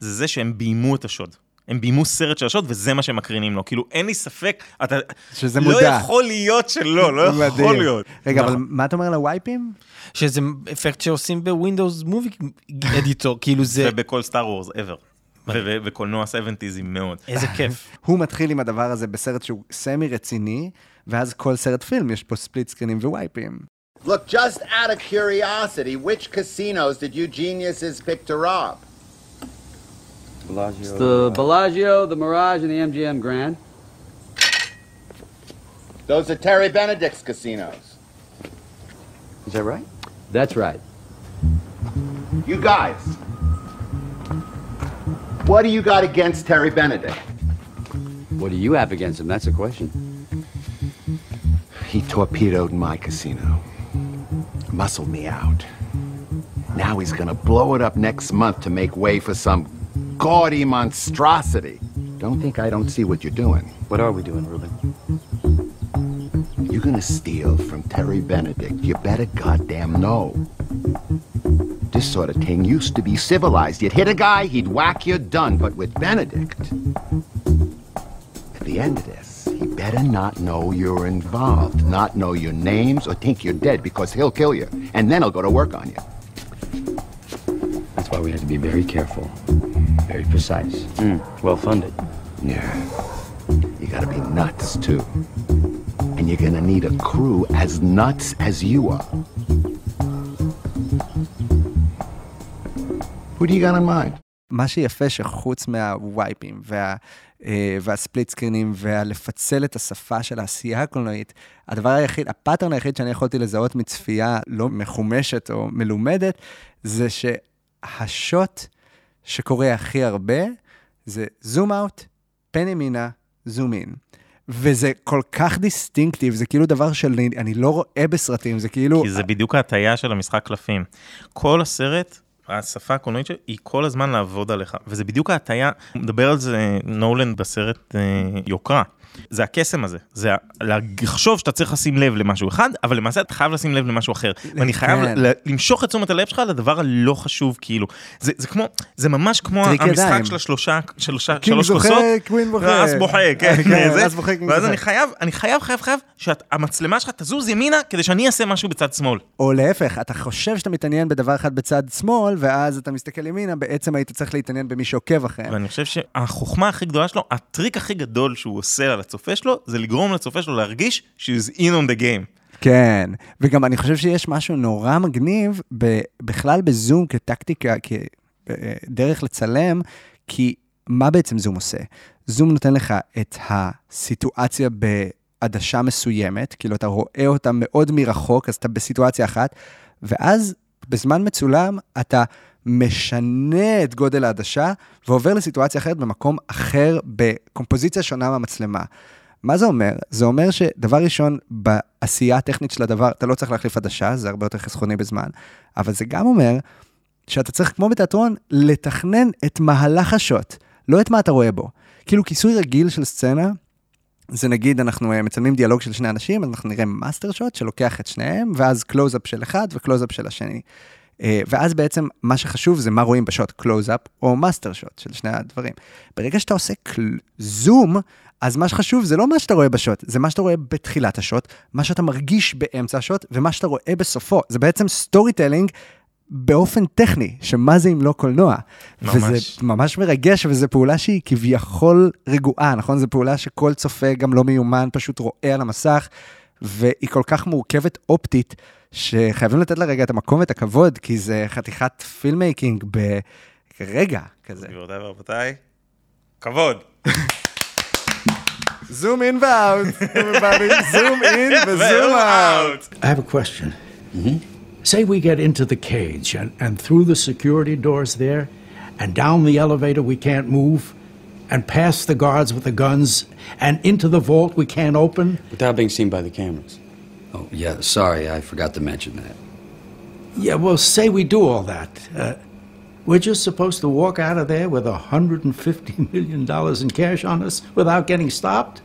זה זה שהם ביימו את השוד. הם ביימו סרט של השוד, וזה מה שהם מקרינים לו. כאילו, אין לי ספק, אתה... שזה לא מודע. יכול להיות שלא, לא יכול מדהים. להיות. רגע, אבל נכון. מה אתה אומר על ה wipe ים? שזה אפקט שעושים ב Windows Movie Editor, כאילו זה, ובכל Star Wars ever. וקולנוע 70's מאוד. איזה כיף. הוא מתחיל עם הדבר הזה בסרט שהוא סמי רציני, ואז כל סרט פילם יש פה split screen ים ו wipe ים. Look, just out of curiosity, which casinos did you geniuses pick to rob? Bellagio. It's the Bellagio, the Mirage, and the MGM Grand. Those are Terry Benedict's casinos. Is that right? That's right. You guys, what do you got against Terry Benedict? What do you have against him? That's the question. He torpedoed my casino, muscled me out. Now he's gonna blow it up next month to make way for some gaudy monstrosity. Don't think I don't see what you're doing. What are we doing, Ruben? You're gonna steal from Terry Benedict. You better goddamn know. This sort of thing used to be civilized. You'd hit a guy, he'd whack you, done. But with Benedict, at the end of this, he better not know you're involved, not know your names, or think you're dead because he'll kill you. And then he'll go to work on you. That's why we have to be very careful, very precise. Well funded. Yeah. You gotta be nuts, too. And you're gonna need a crew as nuts as you are. Who do you got in mind? מה שיפה שחוץ מהווייפים וה, אה, והספליט סקרינים והלפצל את השפה של העשייה הקולנועית, הדבר היחיד, הפאטרן היחיד שאני יכולתי לזהות מצפייה לא מחומשת או מלומדת, זה שהשוט שקורה הכי הרבה זה זום אאוט, פן ימינה, זום אין. וזה כל כך דיסטינקטיב, זה כאילו דבר שאני לא רואה בסרטים, זה כאילו... כי זה בדיוק ההטייה של המשחק קלפים. כל הסרט, השפה הקולנועית שלו, היא כל הזמן לעבוד עליך, וזה בדיוק ההטייה, מדבר על זה נולן בסרט אה, יוקרה. זה הקסם הזה, זה לחשוב שאתה צריך לשים לב למשהו אחד, אבל למעשה אתה חייב לשים לב למשהו אחר. ואני חייב כן. למשוך את תשומת הלב שלך לדבר הלא חשוב, כאילו. זה, זה כמו, זה ממש כמו המשחק. של השלושה, שלושה, שלוש כוסות. קווין בוכה. ואז בוכה, כן. כן, זה. ואז. אני חייב, אני חייב, חייב, חייב, שהמצלמה שלך תזוז ימינה, כדי שאני אעשה משהו בצד שמאל. או להפך, אתה חושב שאתה מתעניין בדבר אחד בצד שמאל, ואז אתה מסתכל ימינה, בעצם היית צריך להתעניין במי שעוקב אחריהם. ואני חושב שהחוכמה הכי גדולה שלו, הטריק הכי גדול שהוא עושה על הצופה שלו, זה לגרום לצופה שלו להרגיש שהוא in on the game. כן, וגם אני חושב שיש משהו נורא מגניב ב- בכלל בזום כטקטיקה, כדרך לצלם, כי מה בעצם זום עושה? זום נותן לך את הסיטואציה בעדשה מסוימת, כאילו אתה רואה אותה מאוד מרחוק, אז אתה בסיטואציה אחת, ואז בזמן מצולם אתה משנה את גודל העדשה ועובר לסיטואציה אחרת במקום אחר, בקומפוזיציה שונה מהמצלמה. מה זה אומר? זה אומר שדבר ראשון, בעשייה הטכנית של הדבר, אתה לא צריך להחליף עדשה, זה הרבה יותר חסכוני בזמן, אבל זה גם אומר שאתה צריך, כמו בתיאטרון, לתכנן את מהלך השוט, לא את מה אתה רואה בו. כאילו כיסוי רגיל של סצנה, זה נגיד, אנחנו אה, מצלמים דיאלוג של שני אנשים, אז אנחנו נראה master shot שלוקח את שניהם, ואז קלוז-אפ של אחד וקלוז-אפ של השני. אה, ואז בעצם מה שחשוב זה מה רואים בשוט, קלוז-אפ או master shot של שני הדברים. ברגע שאתה עושה קל... זום, אז מה שחשוב זה לא מה שאתה רואה בשוט, זה מה שאתה רואה בתחילת השוט, מה שאתה מרגיש באמצע השוט, ומה שאתה רואה בסופו. זה בעצם storytelling באופן טכני, שמה זה אם לא קולנוע. ממש. וזה ממש מרגש, וזו פעולה שהיא כביכול רגועה, נכון? זו פעולה שכל צופה גם לא מיומן פשוט רואה על המסך, והיא כל כך מורכבת אופטית, שחייבים לתת לה רגע את המקום ואת הכבוד, כי זה חתיכת filmmaking ברגע כזה. גבירותיי ורבותיי, כבוד. זום אין ואוט, זום אין וזום אאוט. I have a question. Say we get into the cage and, and through the security doors there, and down the elevator we can't move, and past the guards with the guns, and into the vault we can't open. Without being seen by the cameras. Oh, yeah, sorry, I forgot to mention that. Yeah, well, say we do all that. Uh, we're just supposed to walk out of there with $150 million in cash on us without getting stopped?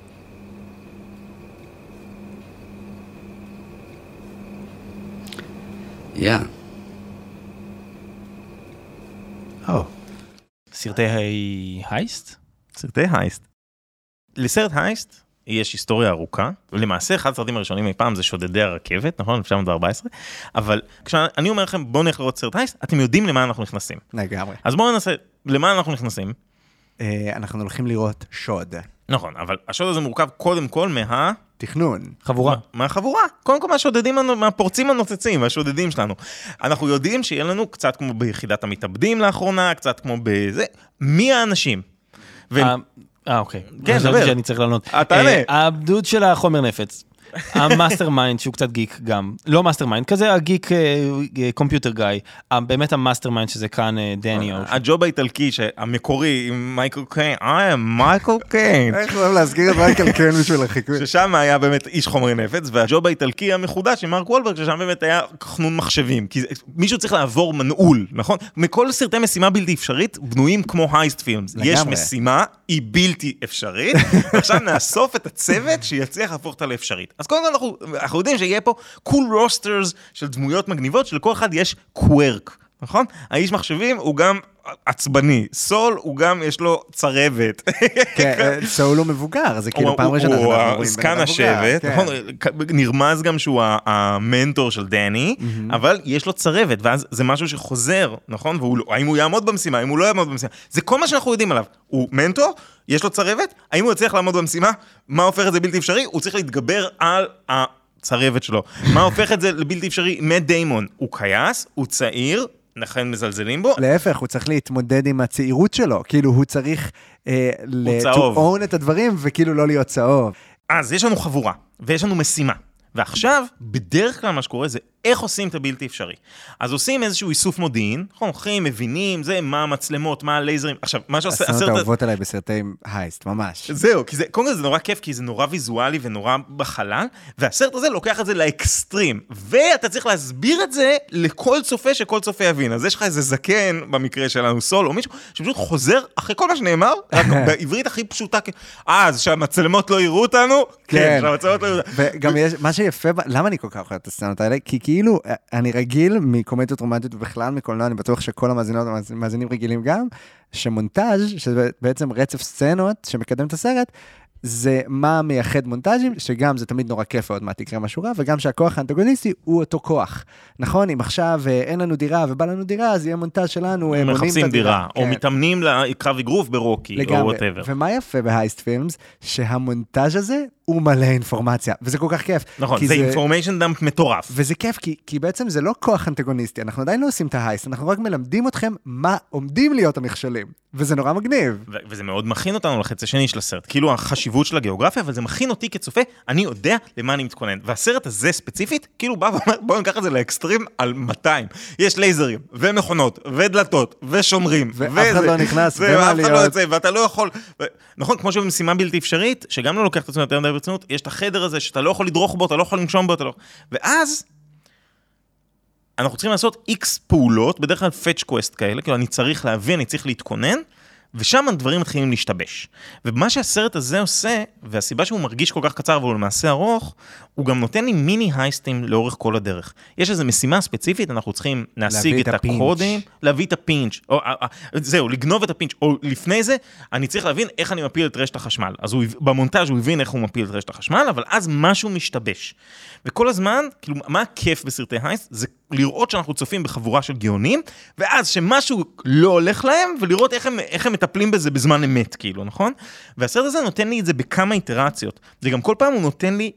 Yeah. Oh. סרטי הייסט? סרטי הייסט. לסרט הייסט יש היסטוריה ארוכה, ולמעשה אחד הסרטים הראשונים אי פעם זה שודדי הרכבת, נכון? 1914, אבל כשאני אומר לכם בואו נלך לראות סרט הייסט, אתם יודעים למה אנחנו נכנסים. לגמרי. אז בואו ננסה, למה אנחנו נכנסים? אה, אנחנו הולכים לראות שוד. נכון, אבל השוד הזה מורכב קודם כל מה... תכנון. חבורה. מהחבורה, קודם כל מהשודדים, מהפורצים הנוצצים, מהשודדים שלנו. אנחנו יודעים שיהיה לנו קצת כמו ביחידת המתאבדים לאחרונה, קצת כמו בזה, מי האנשים? והם- אה, אה, אוקיי. כן, חשבתי דבר. שאני צריך לענות. אתה ענה. אה, הדוד של החומר נפץ. ה mastermind שהוא קצת גיק גם, לא mastermind, כזה ה geek computer guy, באמת ה mastermind שזה כאן אה, דני אושן. הג'וב האיטלקי המקורי עם מייקל קיין, אה, מייקל קיין. איך אוהב להזכיר את מייקל קיין בשביל החיקוי. ששם היה באמת איש חומרי נפץ, והג'וב האיטלקי המחודש עם מרק וולברג, ששם באמת היה חנון מחשבים. כי מישהו צריך לעבור מנעול, נכון? מכל סרטי משימה בלתי אפשרית בנויים כמו heist films. יש. משימה, היא בלתי אפשרית, ועכשיו נאסוף את הצוות שיצליח להפוך אותה לאפשרית. אז קודם כל אנחנו, אנחנו יודעים שיהיה פה cool rosters של דמויות מגניבות, שלכל אחד יש quirk. נכון? האיש מחשבים הוא גם עצבני, סאול הוא גם יש לו צרבת. כן, אה, סאול הוא מבוגר, זה כאילו הוא- פעם הוא- ראשונה הוא שאנחנו רואים בן זקן אדם מבוגר, השבט, כן. נכון? נרמז גם שהוא ה- המנטור של דני, אבל יש לו צרבת, ואז זה משהו שחוזר, נכון? והוא לא- הוא יעמוד במשימה, האם הוא לא יעמוד במשימה, זה כל מה שאנחנו יודעים עליו. הוא מנטור, יש לו צרבת, האם הוא יצליח לעמוד במשימה? מה הופך את זה בלתי אפשרי? הוא צריך להתגבר על הצרבת שלו. מה הופך את זה לבלתי אפשרי? מאט דיימון, הוא כייס, הוא צעיר, לכן מזלזלים בו, להפך, הוא צריך להתמודד עם הצעירות שלו, כאילו הוא צריך אה, ל- to צהוב. own את הדברים וכאילו לא להיות צהוב. אז יש לנו חבורה, ויש לנו משימה. ועכשיו, בדרך כלל מה שקורה זה איך עושים את הבלתי אפשרי. אז עושים איזשהו איסוף מודיעין, נכון, הולכים, מבינים, זה, מה המצלמות, מה הלייזרים. עכשיו, מה שעושה... הסצנות הסרט- האהובות עליי בסרטי הייסט, ממש. זהו, כי זה, קודם כל זה נורא כיף, כי זה נורא ויזואלי ונורא בחלל, והסרט הזה לוקח את זה לאקסטרים, ואתה צריך להסביר את זה לכל צופה, שכל צופה יבין. אז יש לך איזה זקן, במקרה שלנו, סול, או מישהו, שפשוט חוזר אחרי כל מה שנאמר, רק בעברית הכי פשוטה, אה, אז שהמצלמות לא יראו אותנו? כן, שהמצלמות לא יראו אותנו. וגם יש, מה שיפה, למה אני כל כך אוהב את הסצנות האלה? כי כאילו, אני רגיל מקומדיות רומנטיות ובכלל מקולנוע, אני בטוח שכל המאזינות והמאזינים רגילים גם, שמונטאז', שזה בעצם רצף סצנות שמקדם את הסרט, זה מה מייחד מונטאז'ים, שגם זה תמיד נורא כיף ועוד מעט יקרה משהו רע, וגם שהכוח האנטגוניסטי הוא אותו כוח. נכון, אם עכשיו אה, אין לנו דירה ובא לנו דירה, אז יהיה מונטאז' שלנו, אה, מונים את מחפשים הדירה. דירה, או כן. מתאמנים לקרב אגרוף ברוקי, או לגמרי. whatever. ומה יפה ב heist films? שהמונטאז' הזה הוא מלא אינפורמציה, וזה כל כך כיף. נכון, זה information dump מטורף. וזה כיף, כי, כי בעצם זה לא כוח אנטגוניסטי, אנחנו עדיין לא עושים את ה heist, אנחנו רק מלמדים אתכם מה עומדים להיות המכשולים, וזה נורא מגניב. ו- וזה מאוד מכין אותנו לחצי השני של הסרט, כאילו החשיבות של הגיאוגרפיה, אבל זה מכין אותי כצופה, אני יודע למה אני מתכונן. והסרט הזה ספציפית, כאילו בא ואומר, בואו ניקח את זה לאקסטרים על 200. יש לייזרים, ומכונות, ודלתות, ושומרים, ואף אחד לא נכנס, ואף אחד לא. יוצא, ואתה לא יכול... נכון, כמו שבמשימה בלתי אפשרית, שגם לא לוקח את עצמו יותר מדי ברצינות, יש את החדר הזה שאתה לא יכול לדרוך בו, אתה לא יכול לנשום בו, אתה לא... ואז... אנחנו צריכים לעשות איקס פעולות, בדרך כלל fetch quest כאלה, כאילו אני צריך להבין, אני צריך להתכונן, ושם הדברים מתחילים להשתבש. ומה שהסרט הזה עושה, והסיבה שהוא מרגיש כל כך קצר והוא למעשה ארוך, הוא גם נותן לי מיני הייסטים לאורך כל הדרך. יש איזו משימה ספציפית, אנחנו צריכים להשיג את את. הקודים, להביא את ה pinch, או, אה, אה, זהו, לגנוב את ה pinch, או לפני זה, אני צריך להבין איך אני מפיל את רשת החשמל. אז הוא, במונטאז' הוא הבין איך הוא מפיל את רשת החשמל, אבל אז משהו משתבש. וכל הזמן, כאילו, מה הכיף בסרטי הייסט? זה לראות שאנחנו צופים בחבורה של גאונים, ואז שמשהו לא הולך להם, ולראות איך הם, איך הם מטפלים בזה בזמן אמת, כאילו, נכון? והסרט הזה נותן לי את זה בכמה איטרציות, וגם כל פעם הוא נותן לי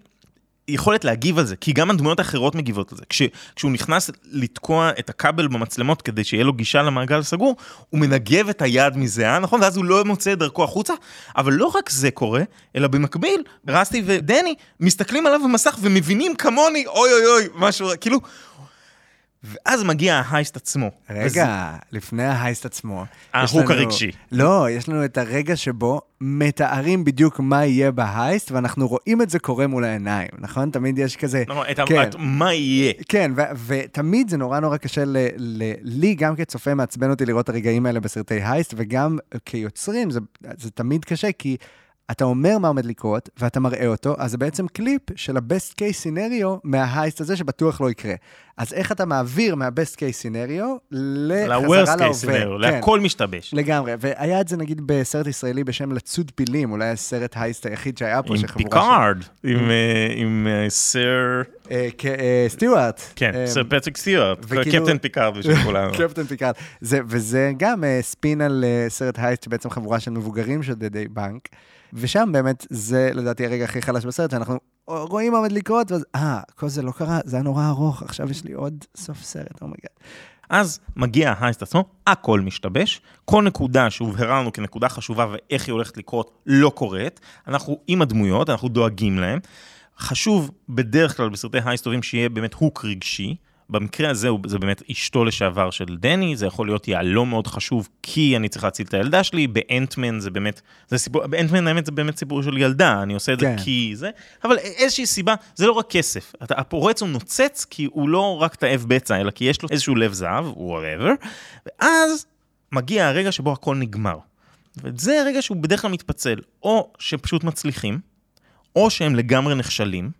יכולת להגיב על זה, כי גם הדמויות האחרות מגיבות על זה. כש, כשהוא נכנס לתקוע את הכבל במצלמות כדי שיהיה לו גישה למעגל הסגור, הוא מנגב את היד מזיעה, נכון? ואז הוא לא מוצא את דרכו החוצה. אבל לא רק זה קורה, אלא במקביל, רסטי ודני מסתכלים עליו במסך ומבינים כמוני, אוי אוי אוי, משהו, כאילו... ואז מגיע ההייסט עצמו. רגע, לפני ההייסט עצמו. ההוק לנו- הרגשי. לא, יש לנו את הרגע שבו מתארים בדיוק מה יהיה בהייסט, ואנחנו רואים את זה קורה מול העיניים, נכון? תמיד יש כזה... נכון, את כן. מה יהיה. כן, ו- ותמיד זה נורא נורא קשה ל- ל- לי, גם כצופה, מעצבן אותי לראות את הרגעים האלה בסרטי הייסט, וגם כיוצרים, זה, זה תמיד קשה, כי אתה אומר מה עומד לקרות, ואתה מראה אותו, אז זה בעצם קליפ של ה-best case scenario מה heist הזה, שבטוח לא יקרה. אז איך אתה מעביר מה-best case scenario לחזרה ל-worst case scenario, כן. להכל משתבש. לגמרי, והיה את זה נגיד בסרט ישראלי בשם לצוד פילים, אולי הסרט heist היחיד שהיה פה, עם של- פיקארד, עם, אה, עם אה, סר... אה, סטיוארט. כן, סר פטריק סטיוארט, קפטן פיקארד בשביל כולנו. קפטן פיקארד. זה, וזה גם ספין על סרט heist, שבעצם חבורה של מבוגרים שודדי בנק. ושם באמת, זה לדעתי הרגע הכי חלש בסרט, שאנחנו רואים מה עומד לקרות, ואז, אה, כל זה לא קרה, זה היה נורא ארוך, עכשיו יש לי עוד סוף סרט, oh my god. אז מגיע ה heist עצמו, הכל משתבש, כל נקודה שהובהרה לנו כנקודה חשובה ואיך היא הולכת לקרות לא קורית, אנחנו עם הדמויות, אנחנו דואגים להם. חשוב בדרך כלל בסרטי heist טובים שיהיה באמת hook רגשי. במקרה הזה זה באמת אשתו לשעבר של דני, זה יכול להיות יהלום מאוד חשוב כי אני צריך להציל את הילדה שלי, באנטמן זה באמת, זה סיפור, באנטמן האמת זה באמת סיפור של ילדה, אני עושה את כן. זה כי זה, אבל איזושהי סיבה, זה לא רק כסף, אתה, הפורץ הוא נוצץ כי הוא לא רק תאב בצע, אלא כי יש לו איזשהו לב זהב, whatever, ואז מגיע הרגע שבו הכל נגמר. וזה הרגע שהוא בדרך כלל מתפצל, או שפשוט מצליחים, או שהם לגמרי נכשלים,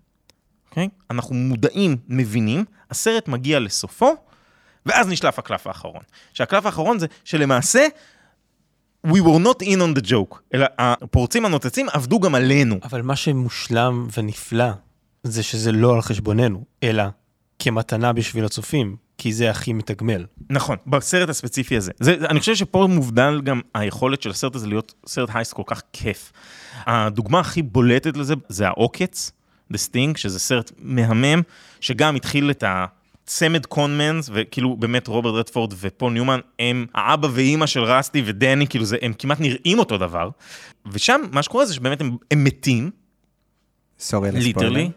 אוקיי? אנחנו מודעים, מבינים, הסרט מגיע לסופו, ואז נשלף הקלף האחרון. שהקלף האחרון זה שלמעשה, we were not in on the joke, אלא הפורצים הנוצצים עבדו גם עלינו. אבל מה שמושלם ונפלא, זה שזה לא על חשבוננו, אלא כמתנה בשביל הצופים, כי זה הכי מתגמל. נכון, בסרט הספציפי הזה. זה, אני חושב שפה מובדל גם היכולת של הסרט הזה להיות סרט heist כל כך כיף. הדוגמה הכי בולטת לזה זה העוקץ, The Sting, שזה סרט מהמם, שגם התחיל את הצמד conmans, וכאילו באמת רוברט רדפורד ופול ניומן הם האבא ואימא של רסטי ודני, כאילו זה, הם כמעט נראים אותו דבר. ושם מה שקורה זה שבאמת הם, הם מתים, sorry על הספוילר. literally,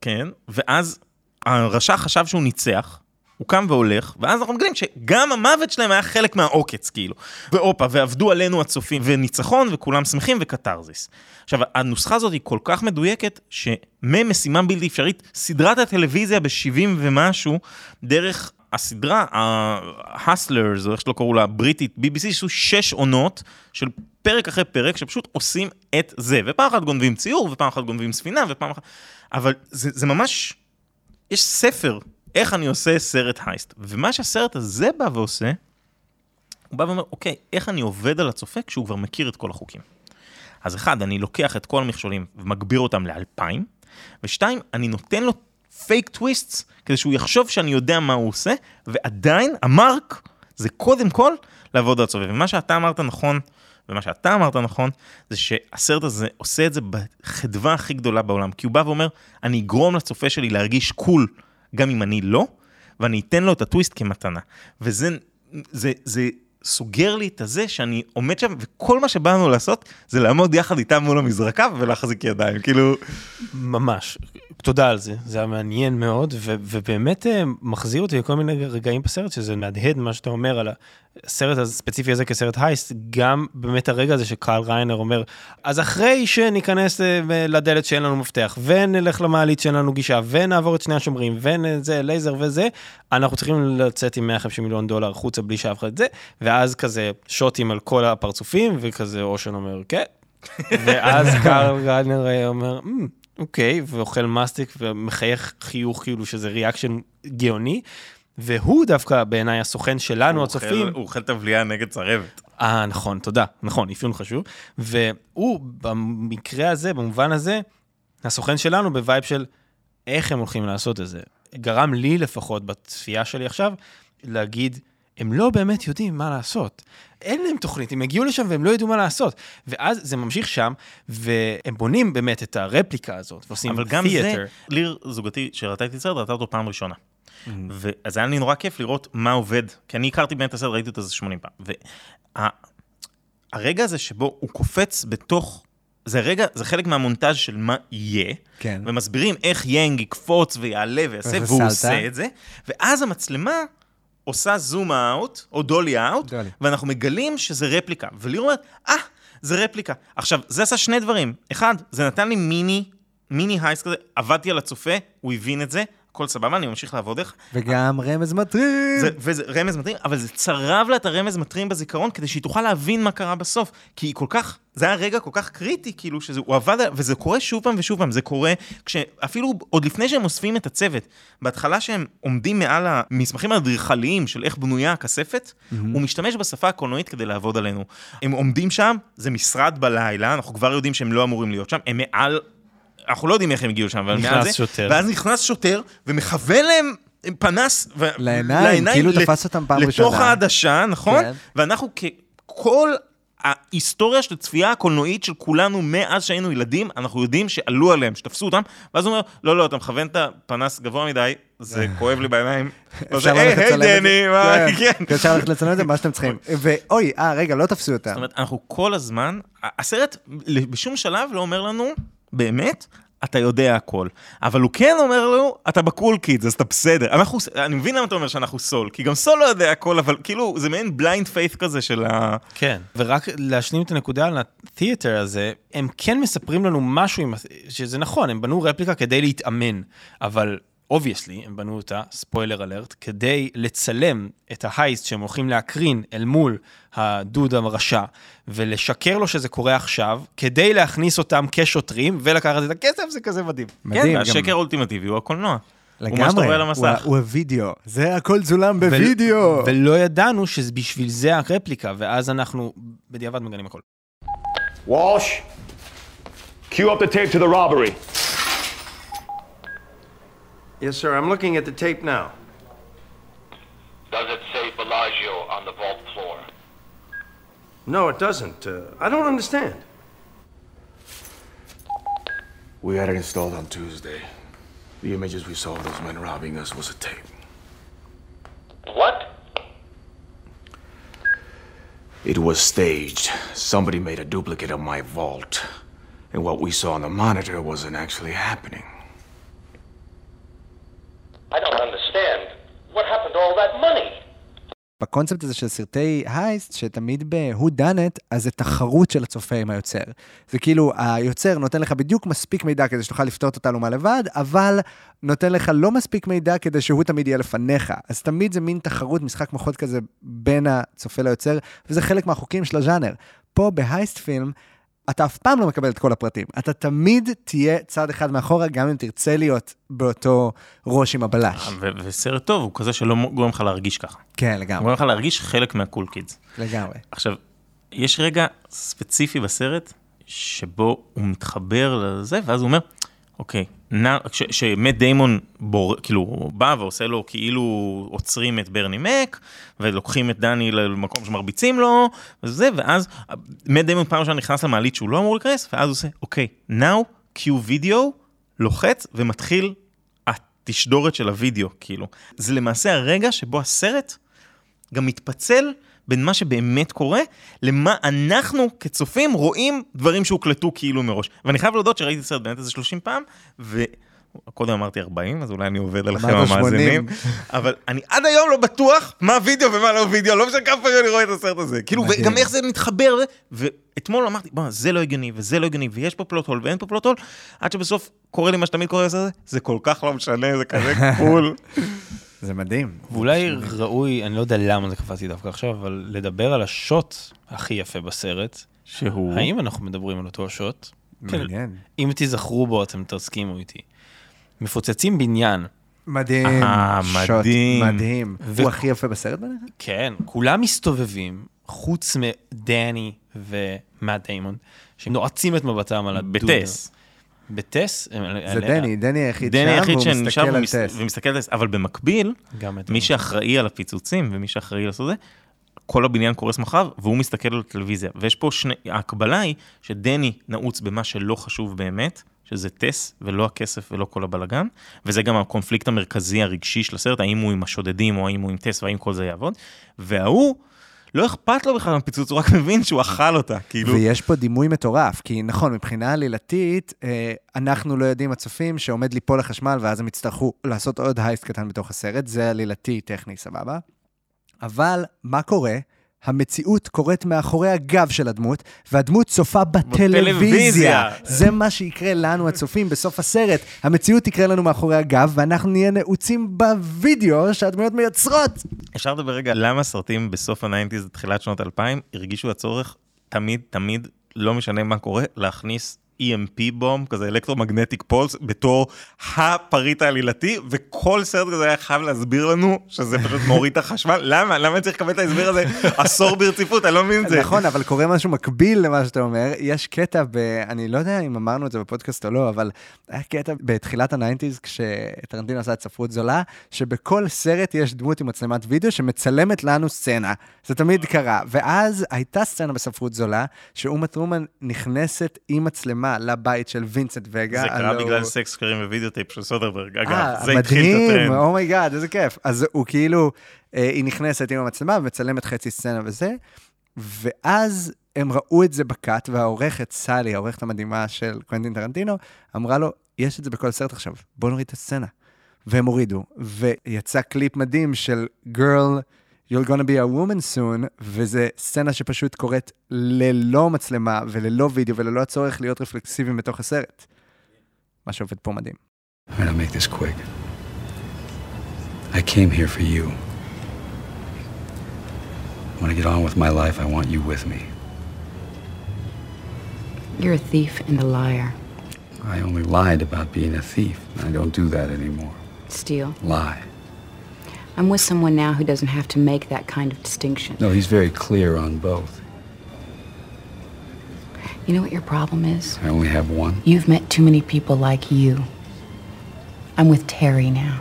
כן, ואז הרשע חשב שהוא ניצח, הוא קם והולך, ואז אנחנו מגלים שגם המוות שלהם היה חלק מהעוקץ, כאילו. והופה, ועבדו עלינו הצופים, וניצחון, וכולם שמחים, וקתרזיס. עכשיו, הנוסחה הזאת היא כל כך מדויקת, שממשימה בלתי אפשרית, סדרת הטלוויזיה ב-70 ומשהו, דרך הסדרה, ה-Hustlers, או איך שלא קראו לה, הבריטית, BBC, עשו שש עונות של פרק אחרי פרק, שפשוט עושים את זה. ופעם אחת גונבים ציור, ופעם אחת גונבים ספינה, ופעם אחת... אבל זה, זה ממש... יש ספר איך אני עושה סרט heist. ומה שהסרט הזה בא ועושה, הוא בא ואומר, אוקיי, איך אני עובד על הצופה כשהוא כבר מכיר את כל החוקים? אז אחד, אני לוקח את כל המכשולים ומגביר אותם לאלפיים, ושתיים, אני נותן לו fake twists, כדי שהוא יחשוב שאני יודע מה הוא עושה, ועדיין ה mark זה קודם כל לעבוד על הצופה. ומה שאתה אמרת נכון, ומה שאתה אמרת נכון, זה שהסרט הזה עושה את זה בחדווה הכי גדולה בעולם. כי הוא בא ואומר, אני אגרום לצופה שלי להרגיש קול, גם אם אני לא, ואני אתן לו את הטוויסט כמתנה. וזה זה, זה סוגר לי את הזה שאני עומד שם, וכל מה שבאנו לעשות זה לעמוד יחד איתם מול המזרקה ולהחזיק ידיים, כאילו... ממש. תודה על זה, זה היה מעניין מאוד, ו- ובאמת אה, מחזיר אותי לכל מיני רגעים בסרט, שזה מהדהד מה שאתה אומר על הסרט הספציפי הזה כסרט heist, גם באמת הרגע הזה שקרל ריינר אומר, אז אחרי שניכנס אה, לדלת שאין לנו מפתח, ונלך למעלית שאין לנו גישה, ונעבור את שני השומרים, וזה, לייזר וזה, אנחנו צריכים לצאת עם 150 מיליון דולר החוצה בלי שאף אחד את זה, ואז כזה שוטים על כל הפרצופים, וכזה אושן אומר, כן. ואז קרל ריינר אה, אומר, "מ, אוקיי, ואוכל מסטיק ומחייך חיוך כאילו שזה reaction גאוני, והוא דווקא בעיניי הסוכן שלנו, הוא הצופים. הוא אוכל תבליעה נגד צרבת. אה, נכון, תודה, נכון, אפיון חשוב. והוא, במקרה הזה, במובן הזה, הסוכן שלנו ב vibe של איך הם הולכים לעשות את זה. גרם לי לפחות, בצפייה שלי עכשיו, להגיד, הם לא באמת יודעים מה לעשות. אין להם תוכנית, הם הגיעו לשם והם לא ידעו מה לעשות. ואז זה ממשיך שם, והם בונים באמת את הרפליקה הזאת, ועושים אבל גם זה, theater. ליר זוגתי שראתה את הסרט, ראתה אותו פעם ראשונה. ואז היה לי נורא כיף לראות מה עובד, כי אני הכרתי באמת את הסרט, ראיתי אותו איזה 80 פעם. והרגע הזה שבו הוא קופץ בתוך, זה רגע, זה חלק מהמונטאז' של מה יהיה, כן. ומסבירים איך יאנג יקפוץ ויעלה ויעשה, והוא סלטה. עושה את זה, ואז המצלמה עושה זום אאוט, או דולי אאוט, דולי. ואנחנו מגלים שזה רפליקה. וליר אומרת, אה, זה רפליקה. עכשיו, זה עשה שני דברים. אחד, זה נתן לי מיני, מיני הייס כזה, עבדתי על הצופה, הוא הבין את זה, הכל סבבה, אני ממשיך לעבוד איך. וגם רמז מטריד. זה, וזה רמז מטרים, אבל זה צרב לה את הרמז מטרים בזיכרון, כדי שהיא תוכל להבין מה קרה בסוף. כי היא כל כך, זה היה רגע כל כך קריטי, כאילו, שהוא עבד, על- וזה קורה שוב פעם ושוב פעם, זה קורה כשאפילו עוד לפני שהם אוספים את הצוות, בהתחלה שהם עומדים מעל המסמכים האדריכליים של איך בנויה הכספת, הוא משתמש בשפה הקולנועית כדי לעבוד עלינו. הם עומדים שם, זה משרד בלילה, אנחנו כבר יודעים שהם לא אמורים להיות שם, הם מעל... אנחנו לא יודעים איך הם הגיעו שם, אבל נכנס מעל זה, שוטר. ואז נכנס שוטר ומכוון להם פנס ו- לעיניים, כאילו לת- תפס אותם פעם לתוך ראשונה. העדשה, נכון? כן. ואנחנו ככל ההיסטוריה של הצפייה הקולנועית של כולנו מאז שהיינו ילדים, אנחנו יודעים שעלו עליהם, שתפסו אותם, ואז הוא אומר, לא, לא, אתה מכוון את הפנס גבוה מדי, זה כואב לי בעיניים. אפשר "היי, ללכת היי, לצלם את דני, זה. מה, כן. אפשר ללכת לצלם את זה, מה שאתם צריכים. ואוי, אה, רגע, לא תפסו אותם. זאת אומרת, אנחנו כל הזמן, הסרט בשום שלב לא אומר לנו, באמת, אתה יודע הכל. אבל הוא כן אומר לנו, אתה ב cool kids, אז אתה בסדר. אנחנו, אני מבין למה אתה אומר שאנחנו סול, כי גם סול לא יודע הכל, אבל כאילו, זה מעין blind faith כזה של ה... כן, ורק להשלים את הנקודה על ה theater הזה, הם כן מספרים לנו משהו, עם, שזה נכון, הם בנו רפליקה כדי להתאמן, אבל obviously, הם בנו אותה, spoiler alert, כדי לצלם את ה heist שהם הולכים להקרין אל מול הדוד הרשע, ולשקר לו שזה קורה עכשיו, כדי להכניס אותם כשוטרים ולקחת את הכסף, זה כזה מדהים. מדהים, כן, והשקר האולטימטיבי הוא הקולנוע. הוא מה שאתה לגמרי, רואה על הוא- המסך. הוא הווידאו, זה הכל צולם בווידאו. ולא ידענו שבשביל זה הרפליקה, ואז אנחנו בדיעבד מגלים הכל. Walsh, cue up the tape to the robbery. Yes, sir. I'm looking at the tape now. Does it say Bellagio on the vault floor? No, it doesn't. Uh, I don't understand. We had it installed on Tuesday. The images we saw of those men robbing us was a tape. What? It was staged. Somebody made a duplicate of my vault. And what we saw on the monitor wasn't actually happening. בקונספט הזה של סרטי הייסט, שתמיד ב-who done it, אז זה תחרות של הצופה עם היוצר. זה כאילו, היוצר נותן לך בדיוק מספיק מידע כדי שתוכל לפתור את התעלומה לבד, אבל נותן לך לא מספיק מידע כדי שהוא תמיד יהיה לפניך. אז תמיד זה מין תחרות, משחק מוחות כזה בין הצופה ליוצר, וזה חלק מהחוקים של הז'אנר. פה בהייסט פילם, אתה אף פעם לא מקבל את כל הפרטים. אתה תמיד תהיה צעד אחד מאחורה, גם אם תרצה להיות באותו ראש עם הבלש. ו- וסרט טוב הוא כזה שלא גורם לך להרגיש ככה. כן, לגמרי. גורם לך להרגיש חלק מהקול קידס. לגמרי. עכשיו, יש רגע ספציפי בסרט שבו הוא מתחבר לזה, ואז הוא אומר, אוקיי, שמט דיימון בור, כאילו, בא ועושה לו כאילו עוצרים את ברני מק, ולוקחים את דני למקום שמרביצים לו, וזה, ואז מט דיימון פעם ראשונה נכנס למעלית שהוא לא אמור להיכנס, ואז הוא עושה, אוקיי, now, cue video, לוחץ ומתחיל התשדורת של הוידאו, כאילו. זה למעשה הרגע שבו הסרט גם מתפצל בין מה שבאמת קורה, למה אנחנו כצופים רואים דברים שהוקלטו כאילו מראש. ואני חייב להודות שראיתי את הסרט באמת איזה 30 פעם, וקודם אמרתי 40, אז אולי אני עובד עליכם המאזינים, 80. אבל אני עד היום לא בטוח מה וידאו ומה לא וידאו, לא משנה כמה פעמים אני רואה את הסרט הזה. כאילו. וגם איך זה מתחבר, ואתמול אמרתי, בוא, זה לא הגיוני, וזה לא הגיוני, ויש פה פלוט הול ואין פה פלוט הול, עד שבסוף קורה לי מה שתמיד קורה בסרט הזה, זה כל כך לא משנה, זה כזה קול. זה מדהים. ואולי ראוי, אני לא יודע למה זה קפצתי דווקא עכשיו, אבל לדבר על השוט הכי יפה בסרט. שהוא? האם אנחנו מדברים על אותו השוט? מעניין. אם תזכרו בו, אתם תסכימו איתי. מפוצצים בניין. מדהים. אה, מדהים. מדהים. ו- הוא הכי יפה בסרט בעיניך? כן, כולם מסתובבים, חוץ מדני ומאט דיימון, שנועצים את מבטם על הדודה. בטס. בטס? זה דני, דני היחיד דני שם, היחיד והוא מסתכל על ומס- טס. ומסתכל על טס, אבל במקביל, מי שאחראי על הפיצוצים ומי שאחראי לעשות זה, כל הבניין קורס מחר, והוא מסתכל על הטלוויזיה. ויש פה שני, ההקבלה היא שדני נעוץ במה שלא חשוב באמת, שזה טס ולא הכסף ולא כל הבלגן, וזה גם הקונפליקט המרכזי הרגשי של הסרט, האם הוא עם השודדים או האם הוא עם טס והאם כל זה יעבוד, וההוא, לא אכפת לו בכלל מהפיצוץ, הוא רק מבין שהוא אכל אותה, כאילו. ויש פה דימוי מטורף, כי נכון, מבחינה עלילתית, אה, אנחנו לא יודעים, הצופים, שעומד ליפול החשמל, ואז הם יצטרכו לעשות עוד הייסט קטן בתוך הסרט, זה עלילתי, טכני, סבבה? אבל מה קורה? המציאות קורית מאחורי הגב של הדמות, והדמות צופה בטלוויזיה. זה מה שיקרה לנו, הצופים, בסוף הסרט. המציאות תקרה לנו מאחורי הגב, ואנחנו נהיה נעוצים בווידאו שהדמויות מייצרות. אפשר לדבר רגע למה סרטים בסוף ה nineties, תחילת שנות 2000, הרגישו הצורך תמיד, תמיד, לא משנה מה קורה, להכניס EMP בום, כזה electromagnetic pulse, בתור הפריט העלילתי, וכל סרט כזה היה חייב להסביר לנו שזה פשוט מוריד את החשמל. למה? למה צריך לקבל את ההסבר הזה עשור ברציפות? אני לא מבין את זה. נכון, אבל קורה משהו מקביל למה שאתה אומר. יש קטע ב... אני לא יודע אם אמרנו את זה בפודקאסט או לא, אבל היה קטע בתחילת ה nineties, כשטרנטינו עשה את ספרות זולה, שבכל סרט יש דמות עם מצלמת וידאו שמצלמת לנו סצנה. זה תמיד קרה. ואז הייתה סצנה בספרות זולה, שאומה טרומן נכנסת עם מצלמה לבית של וינסנט וגה. זה קרה בגלל סקס שקרים ווידאוטייפ של סודרברג. אגב, אה, זה התחיל את מדהים, הטרנד. oh my god, איזה כיף. אז הוא כאילו, אה, היא נכנסת עם המצלמה ומצלמת חצי סצנה וזה, ואז הם ראו את זה ב cut, והעורכת, סלי, העורכת המדהימה של קוונטין טרנטינו, אמרה לו, יש את זה בכל סרט עכשיו, בוא נוריד את הסצנה. והם הורידו, ויצא קליפ מדהים של Girl, You're gonna be a woman soon, וזה סצנה שפשוט קורית ללא מצלמה וללא וידאו וללא הצורך להיות רפלקסיביים בתוך הסרט. מה שעובד פה מדהים. I came here for you. I want to get on with my life. I want you with me. You're a thief and a liar. I only lied about being a thief. I don't do that anymore. Steal. Lie. I'm with someone now who doesn't have to make that kind of distinction. No, he's very clear on both. You know what your problem is? I only have one. You've met too many people like you. I'm with Terry now.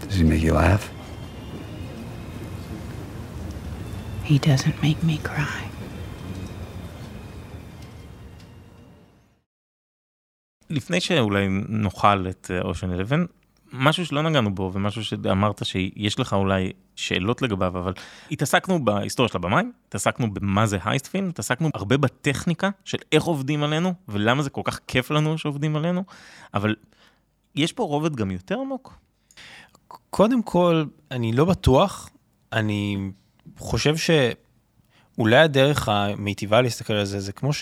Does he make you laugh? He doesn't make me cry. לפני שאולי נאכל את אושן 11, משהו שלא נגענו בו ומשהו שאמרת שיש לך אולי שאלות לגביו, אבל התעסקנו בהיסטוריה של הבמאי, התעסקנו במה זה הייסט פילם, התעסקנו הרבה בטכניקה של איך עובדים עלינו ולמה זה כל כך כיף לנו שעובדים עלינו, אבל יש פה רובד גם יותר עמוק. קודם כל, אני לא בטוח, אני חושב שאולי הדרך המיטיבה להסתכל על זה, זה כמו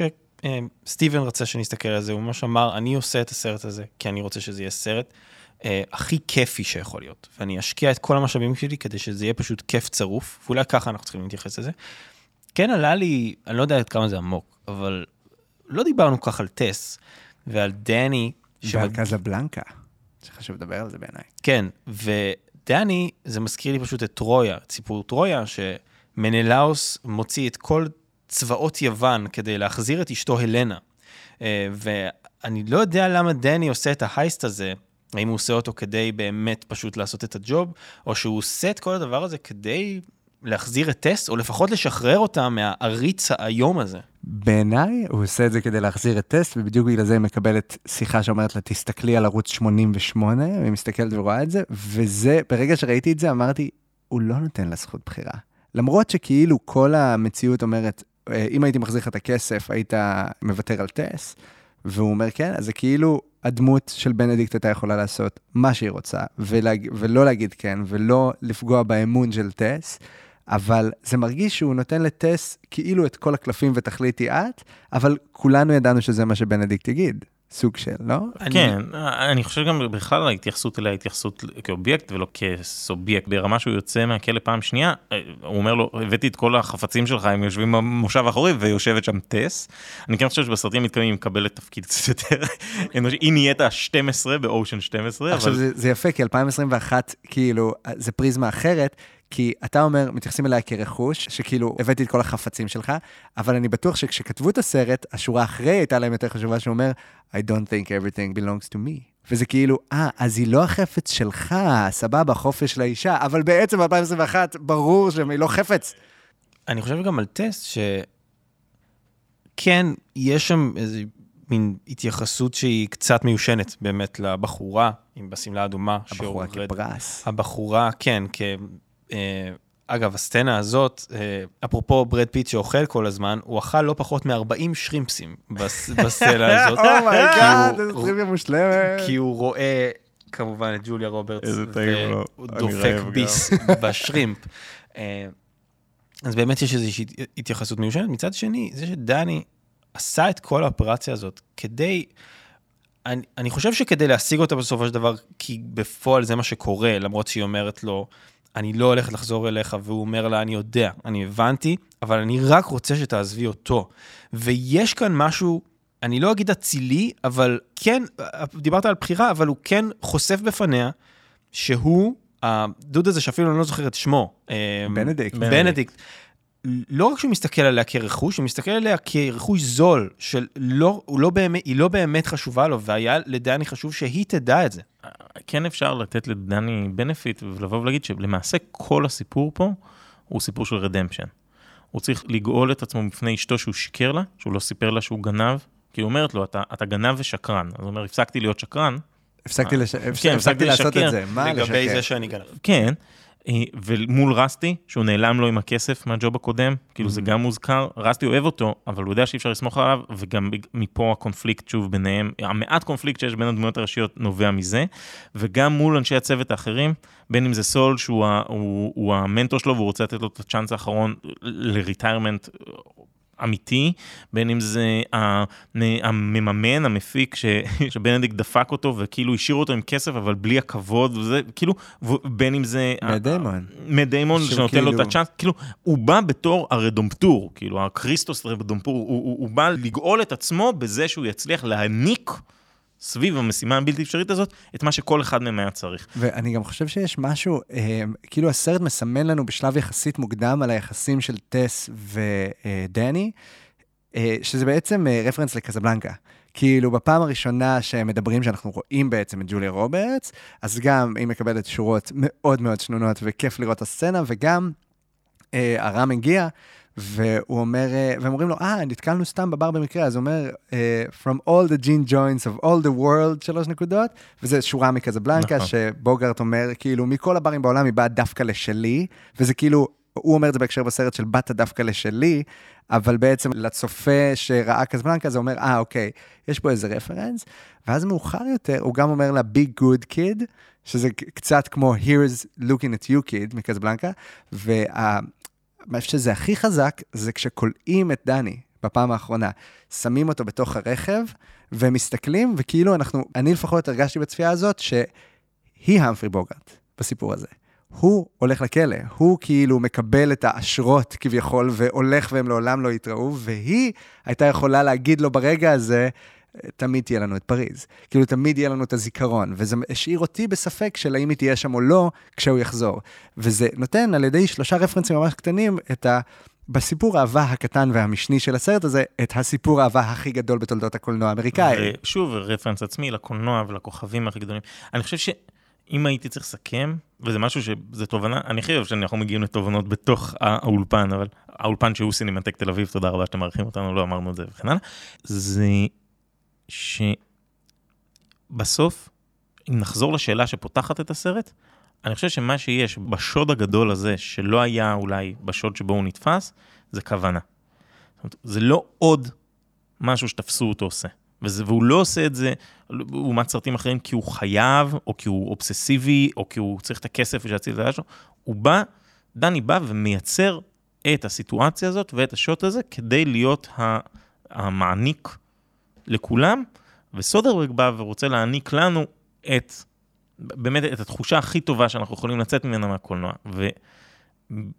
שסטיבן רצה שנסתכל על זה, הוא ממש אמר, אני עושה את הסרט הזה, כי אני רוצה שזה יהיה סרט אה, הכי כיפי שיכול להיות, ואני אשקיע את כל המשאבים שלי כדי שזה יהיה פשוט כיף צרוף, ואולי ככה אנחנו צריכים להתייחס לזה. כן עלה לי, אני לא יודע עד כמה זה עמוק, אבל לא דיברנו כך על טס ועל דני. ועל קזבלנקה, שחשוב לדבר על זה בעיניי. כן, ודני, זה מזכיר לי פשוט את טרויה, את סיפור טרויה, שמנלאוס מוציא את כל צבאות יוון כדי להחזיר את אשתו הלנה. אה, ואני לא יודע למה דני עושה את ההייסט הזה, האם הוא עושה אותו כדי באמת פשוט לעשות את הג'וב, או שהוא עושה את כל הדבר הזה כדי להחזיר את טס, או לפחות לשחרר אותה מהעריץ האיום הזה. בעיניי הוא עושה את זה כדי להחזיר את טס, ובדיוק בגלל זה היא מקבלת שיחה שאומרת לה, תסתכלי על ערוץ 88, והיא מסתכלת ורואה את זה, וזה, ברגע שראיתי את זה אמרתי, הוא לא נותן לה זכות בחירה. למרות שכאילו כל המציאות אומרת, "אה, אם הייתי מחזיר לך את הכסף, היית מוותר על טס, והוא אומר כן, אז זה כאילו הדמות של בנדיקט הייתה יכולה לעשות מה שהיא רוצה, ולהג... ולא להגיד כן, ולא לפגוע באמון של טס, אבל זה מרגיש שהוא נותן לטס כאילו את כל הקלפים ותחליטי את, אבל כולנו ידענו שזה מה שבנדיקט יגיד. סוג של, לא? כן, אני חושב גם בכלל ההתייחסות אליה התייחסות כאובייקט ולא כסובייקט, ברמה שהוא יוצא מהכלא פעם שנייה, הוא אומר לו, הבאתי את כל החפצים שלך, הם יושבים במושב האחורי ויושבת שם טס. אני כן חושב שבסרטים מתקדמים היא מקבלת תפקיד קצת יותר אנושי, היא נהיית ה-12 באושן 12, עכשיו אבל זה, זה יפה, כי 2021, כאילו, זה פריזמה אחרת, כי אתה אומר, מתייחסים אליה כרכוש, שכאילו, הבאתי את כל החפצים שלך, אבל אני בטוח שכשכתבו את הסרט, השורה אחרי הייתה להם יותר חשובה, שהוא אומר, I don't think everything belongs to me. וזה כאילו, אה, אז היא לא החפץ שלך, סבבה, חופש לאישה, אבל בעצם ב-2021, ברור שהיא לא חפץ. אני חושב גם על טסט, שכן, יש שם איזה מין התייחסות שהיא קצת מיושנת באמת לבחורה, עם בשמלה אדומה. הבחורה שעוברת- כפרס. הבחורה, כן, כ... אגב, הסצנה הזאת, אה, אפרופו ברד פיט שאוכל כל הזמן, הוא אכל לא פחות מ-40 שרימפסים בס- בסצנה הזאת. oh my god, כי הוא- איזה טריוויה מושלמת. כי הוא רואה כמובן את ג'וליה רוברטס, איזה טעים לו. והוא אני דופק רעב גם. ביס ב shrimp. אה, אז באמת יש איזושהי התייחסות מיושנת. מצד שני, זה שדני עשה את כל האופרציה הזאת כדי, אני, אני חושב שכדי להשיג אותה בסופו של דבר, כי בפועל זה מה שקורה, למרות שהיא אומרת לו, אני לא הולכת לחזור אליך, והוא אומר לה, אני יודע, אני הבנתי, אבל אני רק רוצה שתעזבי אותו. ויש כאן משהו, אני לא אגיד אצילי, אבל כן, דיברת על בחירה, אבל הוא כן חושף בפניה שהוא, הדוד הזה שאפילו אני לא זוכר את שמו. אה, בנדיקט. בנדיקט. לא רק שהוא מסתכל עליה כרכוש, הוא מסתכל עליה כרכוש זול, של לא, הוא לא באמת, היא לא באמת חשובה לו, והיה לדני חשוב שהיא תדע את זה. כן אפשר לתת לדני benefit ולבוא ולהגיד שלמעשה כל הסיפור פה הוא סיפור של redemption. הוא צריך לגאול את עצמו בפני אשתו שהוא שיקר לה, שהוא לא סיפר לה שהוא גנב, כי היא אומרת לו, אתה, אתה גנב ושקרן. אז הוא אומר, הפסקתי להיות שקרן. הפסקתי לש- כן, הפסקתי הפסקתי לעשות לשקר. את זה, מה לגבי לשקר? זה שאני גנב. כן, אה, ומול רסטי, שהוא נעלם לו עם הכסף מהג'וב הקודם, כאילו זה Mhm. גם מוזכר, רסטי אוהב אותו, אבל הוא יודע שאי אפשר לסמוך עליו, וגם מפה הקונפליקט שוב ביניהם, המעט קונפליקט שיש בין הדמויות הראשיות נובע מזה, וגם מול אנשי הצוות האחרים, בין אם זה סול, שהוא ה- הוא, הוא המנטור שלו, והוא רוצה לתת לו את הצ'אנס האחרון ל retirement אמיתי, בין אם זה המממן, המפיק, ש- שבנדיקט דפק אותו וכאילו השאיר אותו עם כסף, אבל בלי הכבוד, וזה כאילו, בין אם זה... מאט דיימון. מאט דיימון, שהוא שנותן לו את כאילו- הצ'אנס, כאילו, הוא בא בתור הרדומפטור, כאילו, הקריסטוס רדומפטור, הוא, הוא, הוא בא לגאול את עצמו בזה שהוא יצליח להעניק סביב המשימה הבלתי אפשרית הזאת, את מה שכל אחד מהם היה צריך. ואני גם חושב שיש משהו, אה, כאילו הסרט מסמן לנו בשלב יחסית מוקדם על היחסים של טס ודני, אה, שזה בעצם אה, רפרנס לקזבלנקה. כאילו, בפעם הראשונה שהם מדברים, שאנחנו רואים בעצם את ג'וליה רוברטס, אז גם היא מקבלת שורות מאוד מאוד שנונות, וכיף לראות את הסצנה, וגם אה, הרם הגיע, והוא אומר, אה, והם אומרים לו, אה, נתקלנו סתם בבר במקרה, אז הוא אומר, אה, From all the gin joints of all the world, שלוש נקודות, וזה שורה מקזבלנקה, נכון. שבוגרט אומר, כאילו, מכל הברים בעולם היא באה דווקא לשלי, וזה כאילו, הוא אומר את זה בהקשר בסרט של באת דווקא לשלי, אבל בעצם לצופה שראה קזבלנקה, זה אומר, אה, אוקיי, יש פה איזה רפרנס, ואז מאוחר יותר, הוא גם אומר לה, Big Good Kid, שזה קצת כמו Here's Looking at You Kid מקזבלנקה, וה... מה שזה הכי חזק, זה כשכולאים את דני בפעם האחרונה. שמים אותו בתוך הרכב, ומסתכלים, וכאילו אנחנו, אני לפחות הרגשתי בצפייה הזאת, שהיא המפרי בוגרט בסיפור הזה. הוא הולך לכלא, הוא כאילו מקבל את האשרות כביכול, והולך והם לעולם לא יתראו, והיא הייתה יכולה להגיד לו ברגע הזה, תמיד תהיה לנו את פריז. כאילו, תמיד יהיה לנו את הזיכרון, וזה השאיר אותי בספק של האם היא תהיה שם או לא כשהוא יחזור. וזה נותן על ידי שלושה רפרנסים ממש קטנים את ה... בסיפור האהבה הקטן והמשני של הסרט הזה, את הסיפור האהבה הכי גדול בתולדות הקולנוע האמריקאי. שוב, רפרנס עצמי לקולנוע ולכוכבים הכי גדולים. אני חושב שאם הייתי צריך לסכם, וזה משהו שזה תובנה, אני חושב שאנחנו מגיעים לתובנות בתוך האולפן, אבל האולפן שהוא סינמטק תל אביב, תודה רבה שאתם מארחים אותנו, לא אמרנו את זה וכן הלאה, זה שבסוף, אם נחזור לשאלה שפותחת את הסרט, אני חושב שמה שיש בשוד הגדול הזה, שלא היה אולי בשוד שבו הוא נתפס, זה כוונה. זאת אומרת, זה לא עוד משהו שתפסו אותו עושה. וזה, והוא לא עושה את זה, לעומת סרטים אחרים, כי הוא חייב, או כי הוא אובססיבי, או כי הוא צריך את הכסף בשביל להציל את היד שלו. הוא בא, דני בא ומייצר את הסיטואציה הזאת ואת השוט הזה כדי להיות המעניק לכולם, וסודרברג בא ורוצה להעניק לנו את, באמת את התחושה הכי טובה שאנחנו יכולים לצאת ממנה מהקולנוע,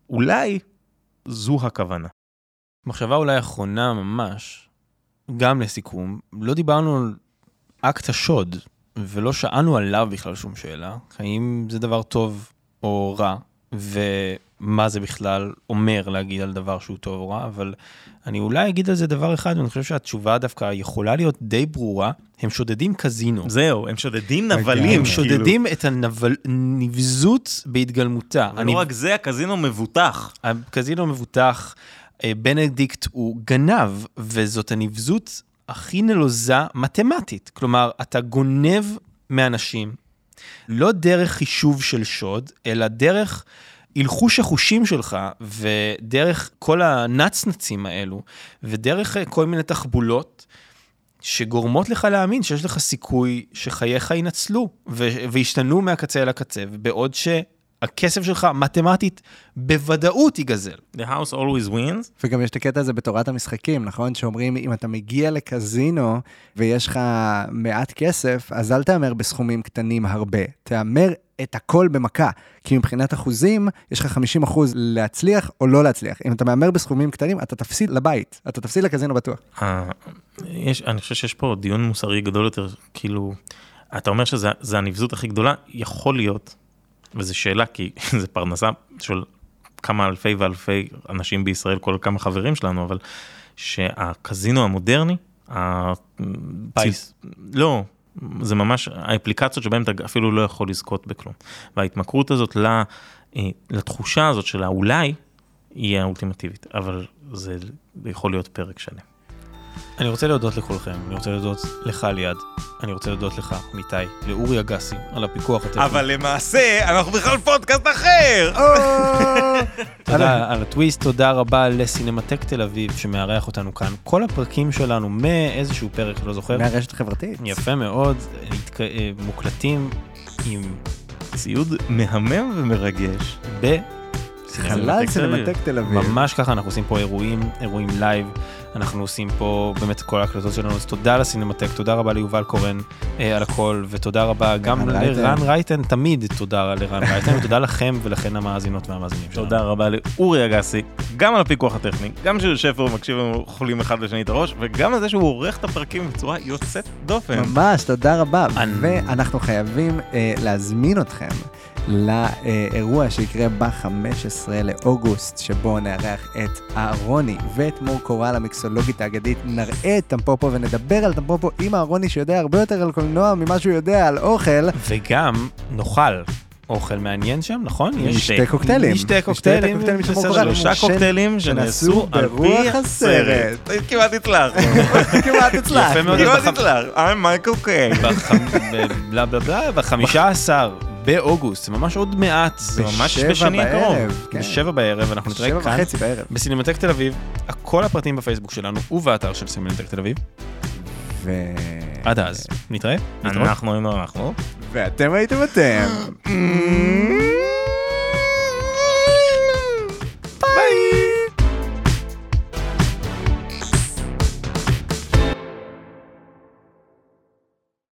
ואולי זו הכוונה. מחשבה אולי אחרונה ממש, גם לסיכום, לא דיברנו על אקט השוד, ולא שאלנו עליו בכלל שום שאלה, האם זה דבר טוב או רע, ומה זה בכלל אומר להגיד על דבר שהוא טוב או רע, אבל אני אולי אגיד על זה דבר אחד, ואני חושב שהתשובה דווקא יכולה להיות די ברורה, הם שודדים קזינו. זהו, הם שודדים נבלים. הם שודדים את הנבזות בהתגלמותה. ולא רק זה, הקזינו מבוטח. הקזינו מבוטח, אה, בנדיקט הוא גנב, וזאת הנבזות הכי נלוזה מתמטית. כלומר, אתה גונב מאנשים, לא דרך חישוב של שוד, אלא דרך הלחוש החושים שלך, ודרך כל הנצנצים האלו, ודרך אה, כל מיני תחבולות, שגורמות לך להאמין שיש לך סיכוי שחייך ינצלו, וישתנו מהקצה אל הקצה, בעוד ש... הכסף שלך מתמטית בוודאות ייגזל. The house always wins. וגם יש את הקטע הזה בתורת המשחקים, נכון? שאומרים, אם אתה מגיע לקזינו ויש לך מעט כסף, אז אל תהמר בסכומים קטנים הרבה. תהמר את הכל במכה. כי מבחינת אחוזים, יש לך 50 אחוז להצליח או לא להצליח. אם אתה מהמר בסכומים קטנים, אתה תפסיד לבית. אתה תפסיד לקזינו בטוח. יש, אני חושב שיש פה דיון מוסרי גדול יותר, כאילו, אתה אומר שזה הנבזות הכי גדולה, יכול להיות. וזו שאלה, כי זה פרנסה של כמה אלפי ואלפי אנשים בישראל, כל כמה חברים שלנו, אבל שהקזינו המודרני, פייס. לא, זה ממש האפליקציות שבהן אתה אפילו לא יכול לזכות בכלום. וההתמכרות הזאת אה, לתחושה הזאת של האולי, היא האולטימטיבית, אבל זה יכול להיות פרק שלם. אני רוצה להודות לכולכם, אני רוצה להודות לך ליעד, אני רוצה להודות לך, מיתי, לאורי אגסי, על הפיקוח הטכני. אבל למעשה, אנחנו בכלל פודקאסט אחר! תודה על הטוויסט, תודה רבה לסינמטק תל אביב שמארח אותנו כאן. כל הפרקים שלנו מאיזשהו פרק, לא זוכר. מהרשת החברתית. יפה מאוד, אה, מוקלטים עם ציוד מהמם ומרגש. ב... חלל סינמטק תל אביב. ממש ככה, אנחנו עושים פה אירועים, אירועים live. אנחנו עושים פה באמת כל ההקלטות שלנו, אז תודה לסינמטק, תודה רבה ליובל קורן אה, על הכל, ותודה רבה גם לרן רייטן, תמיד תודה לרן רייטן, ותודה לכם ולכן המאזינות והמאזינים שלנו. תודה רבה לאורי אגסי, גם על הפיקוח הטכני, גם שהוא יושב פה ומקשיב לנו אוכלים אחד לשני את הראש, וגם על זה שהוא עורך את הפרקים בצורה יוצאת דופן. ממש, תודה רבה, ואנחנו חייבים אה, להזמין אתכם. לאירוע שיקרה ב-15 לאוגוסט, שבו נארח את אהרוני ואת מור קורל המיקסולוגית האגדית, נראה את טמפופו ונדבר על טמפופו עם אהרוני שיודע הרבה יותר על קולנוע ממה שהוא יודע על אוכל. וגם נאכל. אוכל מעניין שם, נכון? נשתה קוקטיילים. נשתה קוקטיילים. שלושה קוקטיילים שנעשו על פי הסרט. כמעט הצלחנו. כמעט הצלחנו. יפה מאוד. כמעט הצלחנו. I'm מייקל קיי. בלה בלה בלה, בחמישה עשר באוגוסט, זה ממש עוד מעט, זה ממש בשני הקרוב. כן. בשבע בערב, אנחנו נתראה כאן. שבע וחצי בערב. בסינמטק תל אביב, כל הפרטים בפייסבוק שלנו ובאתר של סינמטק תל אביב. ו... עד אז, נתראה. אנחנו היינו אנחנו. ואתם הייתם אתם.